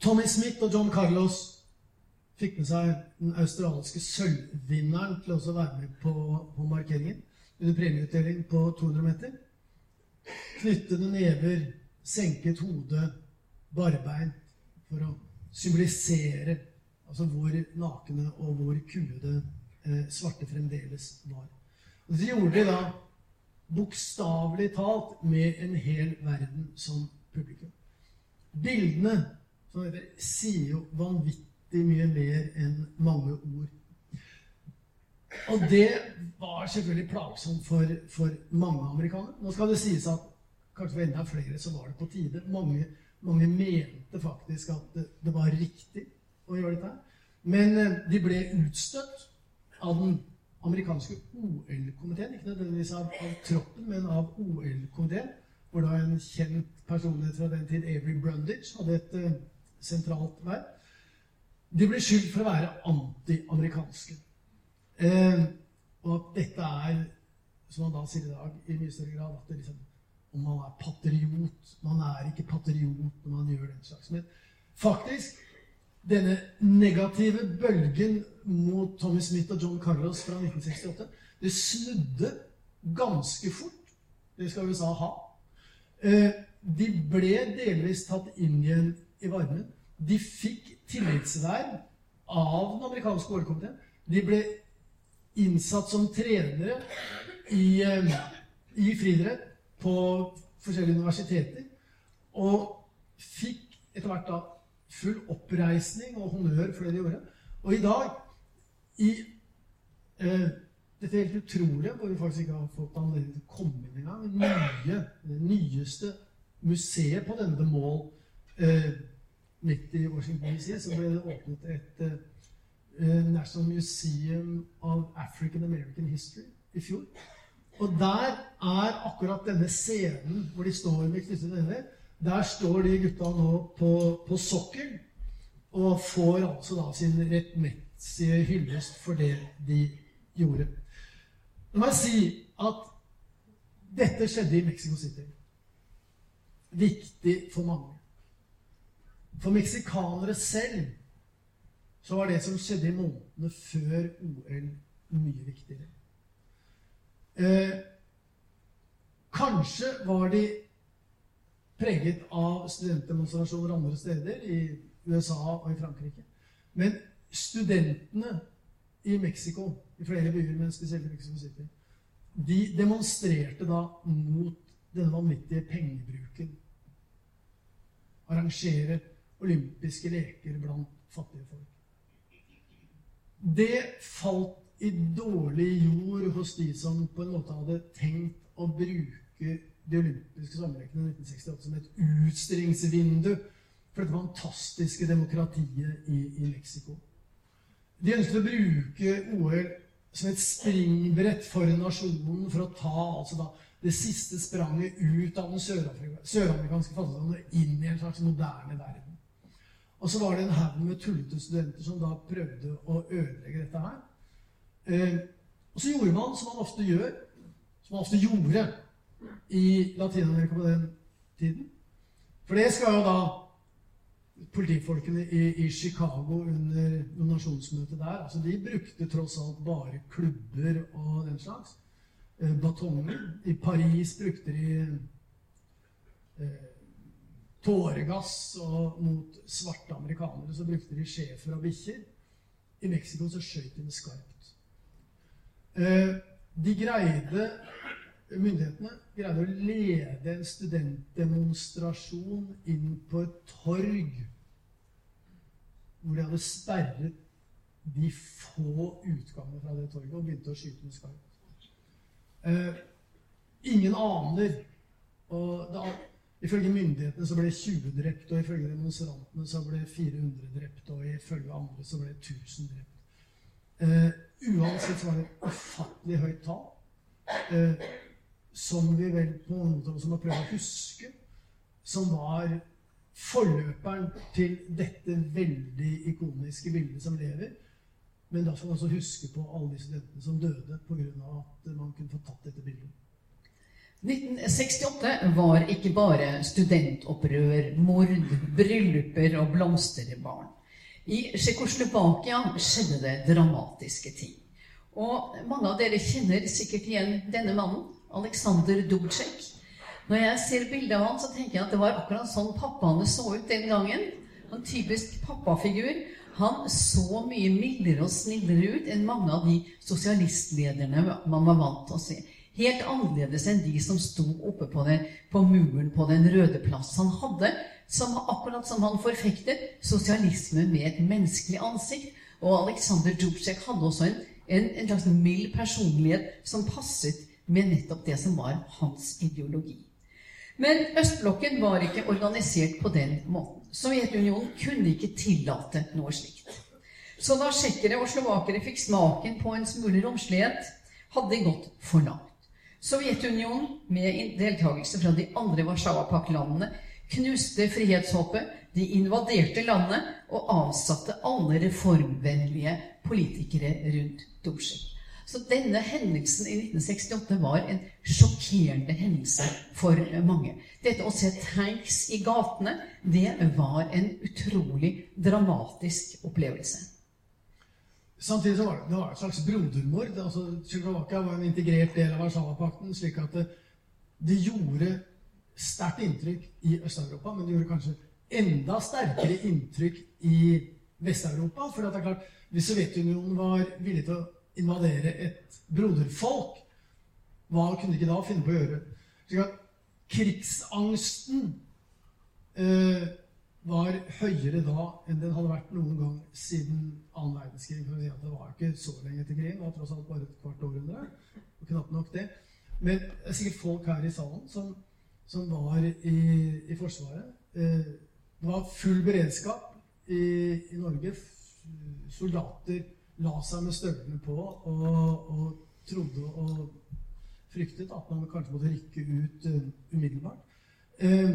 Tommy Smith og John Carlos fikk med seg den australske sølvvinneren til å være med på, på markeringen under premieutdeling på 200 meter. Knyttede never, senket hode, barbeint for å symbolisere altså hvor nakne og hvor kuede eh, svarte fremdeles var. Og Det gjorde de da bokstavelig talt med en hel verden som publikum. Bildene sier jo vanvittig mye mer enn mange ord. Og det var selvfølgelig plagsomt for, for mange amerikanere. Nå skal det sies at kanskje for enda flere så var det på tide. Mange, mange mente faktisk at det, det, var riktig å gjøre dette. Men eh, de ble utstøtt av den amerikanske OL-komiteen. Ikke nødvendigvis av, av, troppen, men av OL-komiteen. hvor da en kjent personlighet fra den tid, Avery Brundage, hadde et uh, sentralt verv. De blir skyldt for å være anti-amerikanske. Uh, og at dette er, som man da sier i dag, i mye større grad at det liksom, om man er patriot Man er ikke patriot når man gjør den slags. Men faktisk denne negative bølgen mot Tommy Smith og John Carlos fra 1968, det snudde ganske fort. Det skal USA ha. Eh, de ble delvis tatt inn igjen i varmen. De fikk tillitsverv av den amerikanske OL-komiteen. De ble innsatt som trenere i, eh, i friidrett på forskjellige universiteter. Og fikk etter hvert da full oppreisning og honnør for det de gjorde. Og i dag i eh, Dette helt utrolig, hvor vi faktisk ikke har fått anledning til å komme inn engang. Nye, det nyeste museet på denne mål eh, midt i Washington DC, så ble det åpnet et uh, National Museum of African American History i fjor. Og der er akkurat denne scenen hvor de står med knyttede hender der står de gutta nå på, på sokkel og får altså da sin rettmessige hyllest for det de gjorde. Må jeg si at dette skjedde i Mexico City. Viktig for mange. For meksikanere selv så var det som skjedde i månedene før OL, mye viktigere. Eh, kanskje var de preget av studentdemonstrasjoner andre steder, i USA og i Frankrike. Men studentene i Mexico, i flere byer, men spesielt i Mexico City, de demonstrerte da mot denne vanvittige pengebruken. Arrangere olympiske leker blant fattige folk. Det falt i dårlig jord hos de som på en måte hadde tenkt å bruke de olympiske sommerlekene i 1968 som et utstillingsvindu for dette fantastiske demokratiet i, i Mexico. De ønsket å bruke OL som et springbrett for nasjonen for å ta altså da, det siste spranget ut av den søramerikanske fattigdommen og inn i en slags moderne verden. Og så var det en haug med tullete studenter som da prøvde å ødelegge dette her. Eh, og så gjorde man som man ofte gjør, som man ofte gjorde i Latin-Amerika på den tiden. For det skal jo da politifolkene i, i Chicago under nominasjonsmøtet der altså De brukte tross alt bare klubber og den slags. Eh, batonger. I Paris brukte de eh, tåregass, og mot svarte amerikanere så brukte de schæfer og bikkjer. I Mexico så skjøt de med skarpt. Eh, de greide myndighetene greide å lede en studentdemonstrasjon inn på et torg hvor de hadde sperret de få utgangene fra det torget og begynte å skyte med skarpt. Eh, ingen aner. Og da, ifølge myndighetene så ble 20 drept, og ifølge demonstrantene så ble 400 drept, og ifølge andre så ble 1000 drept. Eh, uansett så var det et ufattelig høyt tall. Eh, som vi vel på noen måte også må prøve å huske, som var forløperen til dette veldig ikoniske bildet som lever. Men da får man også huske på alle de studentene som døde pga. at man kunne få tatt dette bildet. 1968 var ikke bare studentopprør, mord, brylluper og blomsterbarn. I Tsjekkoslovakia skjedde det dramatiske ting. Og mange av dere kjenner sikkert igjen denne mannen. Aleksandr Dubcek. Når jeg ser bildet av han, så tenker jeg at det var akkurat sånn pappaene så ut den gangen. En typisk pappafigur. Han så mye mildere og snillere ut enn mange av de sosialistlederne man var vant til å se. Helt annerledes enn de som sto oppe på, det, på muren på Den røde plass. Han hadde, som, akkurat som han forfektet, sosialisme med et menneskelig ansikt. Og Aleksandr Dubček hadde også en, en, en slags mild personlighet som passet med nettopp det som var hans ideologi. Men østblokken var ikke organisert på den måten. Sovjetunionen kunne ikke tillate noe slikt. Så da tsjekkere og slovakere fikk smaken på en smule romslighet, hadde de gått for langt. Sovjetunionen, med deltakelse fra de andre Warszawa-pakkelandene, knuste frihetshåpet, de invaderte landet og avsatte alle reformvennlige politikere rundt Dubsjik. Så denne hendelsen i 1968 var en sjokkerende hendelse for mange. Dette å se tanks i gatene, det var en utrolig dramatisk opplevelse. Samtidig så var det, det var et slags brodermord. altså Tsjekkoslovakia var en integrert del av Warszawapakten, slik at det, det gjorde sterkt inntrykk i Øst-Europa, men det gjorde kanskje enda sterkere inntrykk i Vest-Europa. For det er klart, hvis Sovjetunionen var villig til å invadere et broderfolk, hva kunne de ikke da finne på å gjøre? Slik at krigsangsten eh, var høyere da enn den hadde vært noen gang siden annen verdenskrig. For Det var ikke så lenge til krigen. Det var tross alt bare et kvart århundre. Og knapt nok det. Men det er sikkert folk her i salen som, som var i, i Forsvaret. Eh, det var full beredskap i, i Norge. Soldater la seg med støvlene på og, og, trodde og fryktet at man kanskje måtte rykke ut uh, umiddelbart. Uh,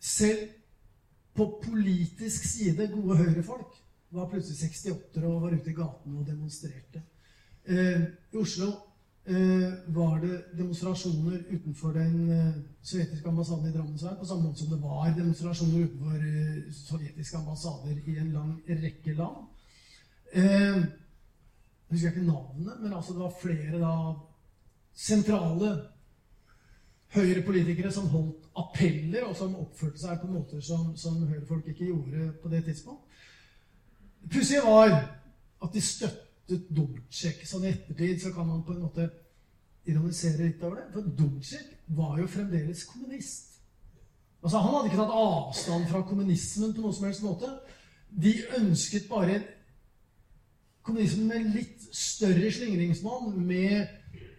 selv på politisk side, gode høyrefolk, var plutselig 68 og var ute i gatene og demonstrerte. Eh, I Oslo Eh, var det demonstrasjoner utenfor den eh, sovjetiske ambassaden i Drammensveien, på samme måte som det var demonstrasjoner utenfor eh, sovjetiske ambassader i en lang rekke land. Jeg husker ikke navnet, men altså det var flere da sentrale høyrepolitikere som holdt appeller, og som oppførte seg på måter som, som høyrefolk ikke gjorde på det tidspunkt. Pussig var at de støttet Dubcek. Sånn i ettertid så kan man på en måte ironisere litt over det. For Dubcek var jo fremdeles kommunist. Altså Han hadde ikke tatt avstand fra kommunismen på noen som helst måte. De ønsket bare kommunismen med litt større slingringsmonn, med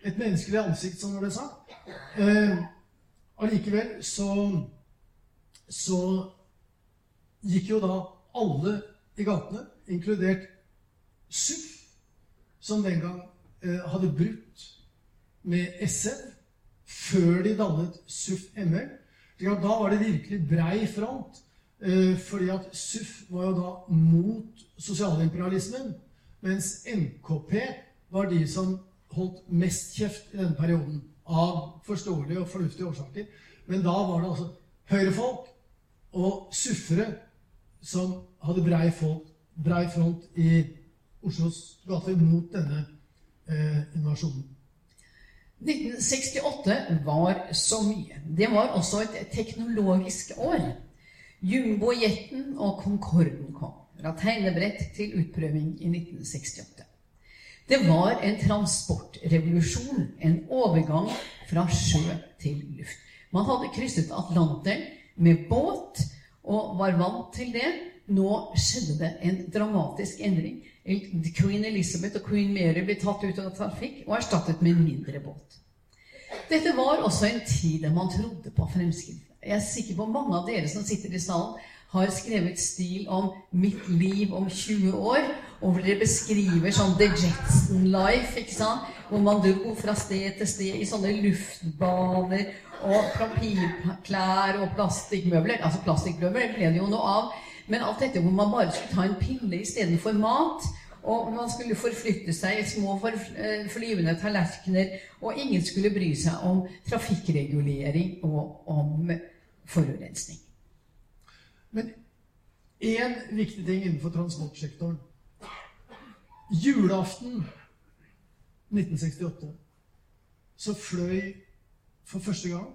et menneskelig ansikt, som det ble sagt. Eh, allikevel så, så gikk jo da alle i gatene, inkludert SUF, som den gang eh, hadde brutt med SF før de dannet SUF-ML. Da var det virkelig brei front. Eh, fordi at SUF var jo da mot sosialimperialismen, mens NKP var de som holdt mest kjeft i denne perioden. Av forståelige og fornuftige årsaker. Men da var det altså høyrefolk og suffere som hadde brei, folk, brei front i Oslos gater mot denne eh, invasjonen. 1968 var så mye. Det var også et teknologisk år. Jumbo-jeten og Concorden kom fra tegnebrett til utprøving i 1968. Det var en transportrevolusjon, en overgang fra sjø til luft. Man hadde krysset Atlanteren med båt og var vant til det. Nå skjedde det en dramatisk endring. Queen Elizabeth og Queen Mary ble tatt ut av trafikk og erstattet med en mindre båt. Dette var også en tid der man trodde på fremskritt. Jeg er sikker på mange av dere som sitter i salen, har skrevet stil om 'mitt liv om 20 år', og hvor dere beskriver sånn The Jetson Life, ikke sant? hvor man dro fra sted til sted i sånne luftbaner og papirklær og plastikkmøbler. Altså plastikkmøbler ble det jo noe av. Men alt dette hvor man bare skulle ta en pille istedenfor mat. Og man skulle forflytte seg i små eh, flyvende tallerkener. Og ingen skulle bry seg om trafikkregulering og om forurensning. Men én viktig ting innenfor transportsektoren Julaften 1968 så fløy for første gang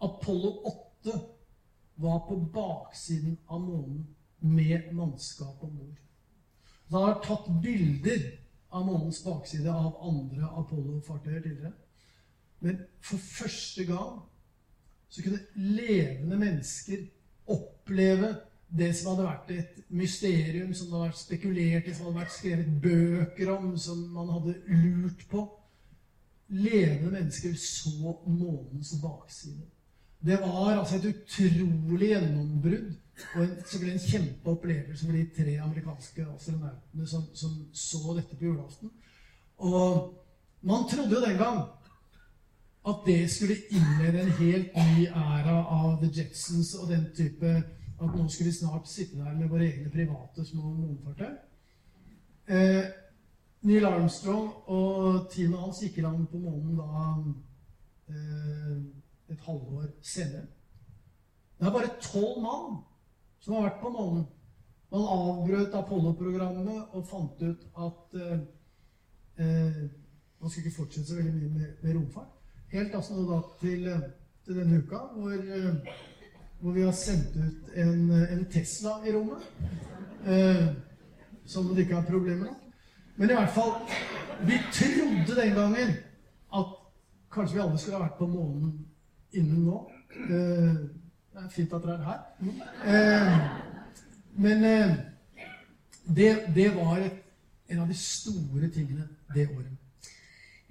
Apollo 8 var på baksiden av månen med mannskap om bord. Det har tatt bilder av månens bakside av andre Apollo-fartøyer tidligere. Men for første gang så kunne levende mennesker oppleve det som hadde vært et mysterium, som det hadde vært spekulert i, som hadde vært skrevet bøker om, som man hadde lurt på. Levende mennesker så månens bakside. Det var altså et utrolig gjennombrudd og en, det en kjempeopplevelse for de tre amerikanske astronautene som, som, så dette på julaften. Og man trodde jo den gang at det skulle innlede en helt ny æra av The Jetsons og den type At nå skulle vi snart sitte der med våre egne private små månefartøy. Eh, Neil Armstrong og teamet hans gikk i land på månen da eh, et halvår senere. Det er bare tolv mann som har vært på månen. Man avbrøt Apollo-programmet og fant ut at eh, eh, man skulle ikke fortsette så veldig mye med, med romfart. Helt altså da til, eh, til denne uka, hvor, eh, hvor, vi har sendt ut en, en Tesla i rommet. Eh, som det ikke er problemer med. Men i hvert fall Vi trodde den gangen at kanskje vi alle skulle ha vært på månen innen nå. Eh, det er fint at dere er her. Eh, men eh, det, det, var et, en av de store tingene det året.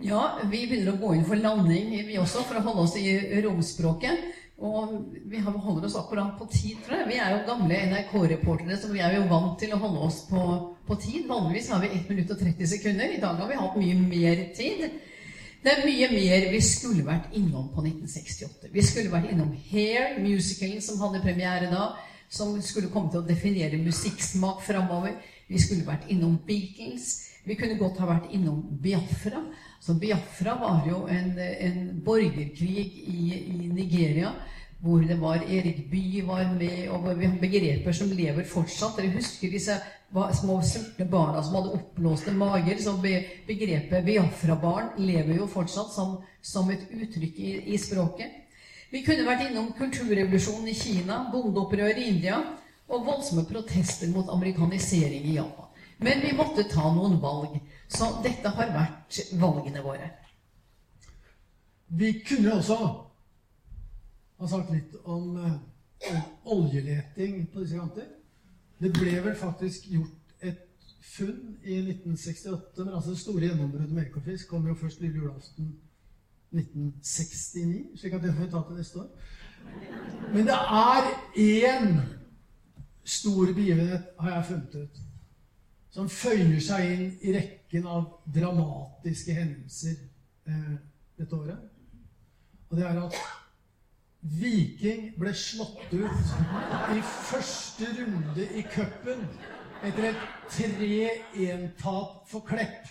Ja, vi begynner å gå inn for landing, vi også, for å holde oss i romspråket. Og vi holder oss akkurat på tid, tror jeg. Vi er jo gamle NRK-reportere, så vi er jo vant til å holde oss på, på, tid. Vanligvis har vi 1 minutt og 30 sekunder. I dag har vi hatt mye mer tid. Det er mye mer vi skulle vært innom på 1968. Vi skulle vært innom Hair, musicalen som hadde premiere da, som skulle komme til å definere musikksmak framover. Vi skulle vært innom Beatles. Vi kunne godt ha vært innom Biafra. Så Biafra var jo en, en borgerkrig i, i, Nigeria hvor det var Erik Bye var med, og vi har begreper som lever fortsatt. Dere husker disse små sultne barna som hadde oppblåste mager. Så begrepet Biafra-barn lever jo fortsatt som, som et uttrykk i, i, språket. Vi kunne vært innom kulturrevolusjonen i Kina, bondeopprøret i India og voldsomme protester mot amerikanisering i Japan. Men vi måtte ta noen valg. Så dette har vært valgene våre. Vi kunne også ha sagt litt om uh, oljeleting på disse kanter. Det ble vel faktisk gjort et funn i 1968, men altså det store gjennombruddet med Ekofisk kommer jo først lille julaften 1969, slik at det får vi ta til neste år. Men det er én stor begivenhet, har jeg funnet ut, som føyer seg inn i rekken av dramatiske hendelser eh, dette året. Og det er at Viking ble slått ut i første runde i cupen etter et 3-1-tap for Klepp.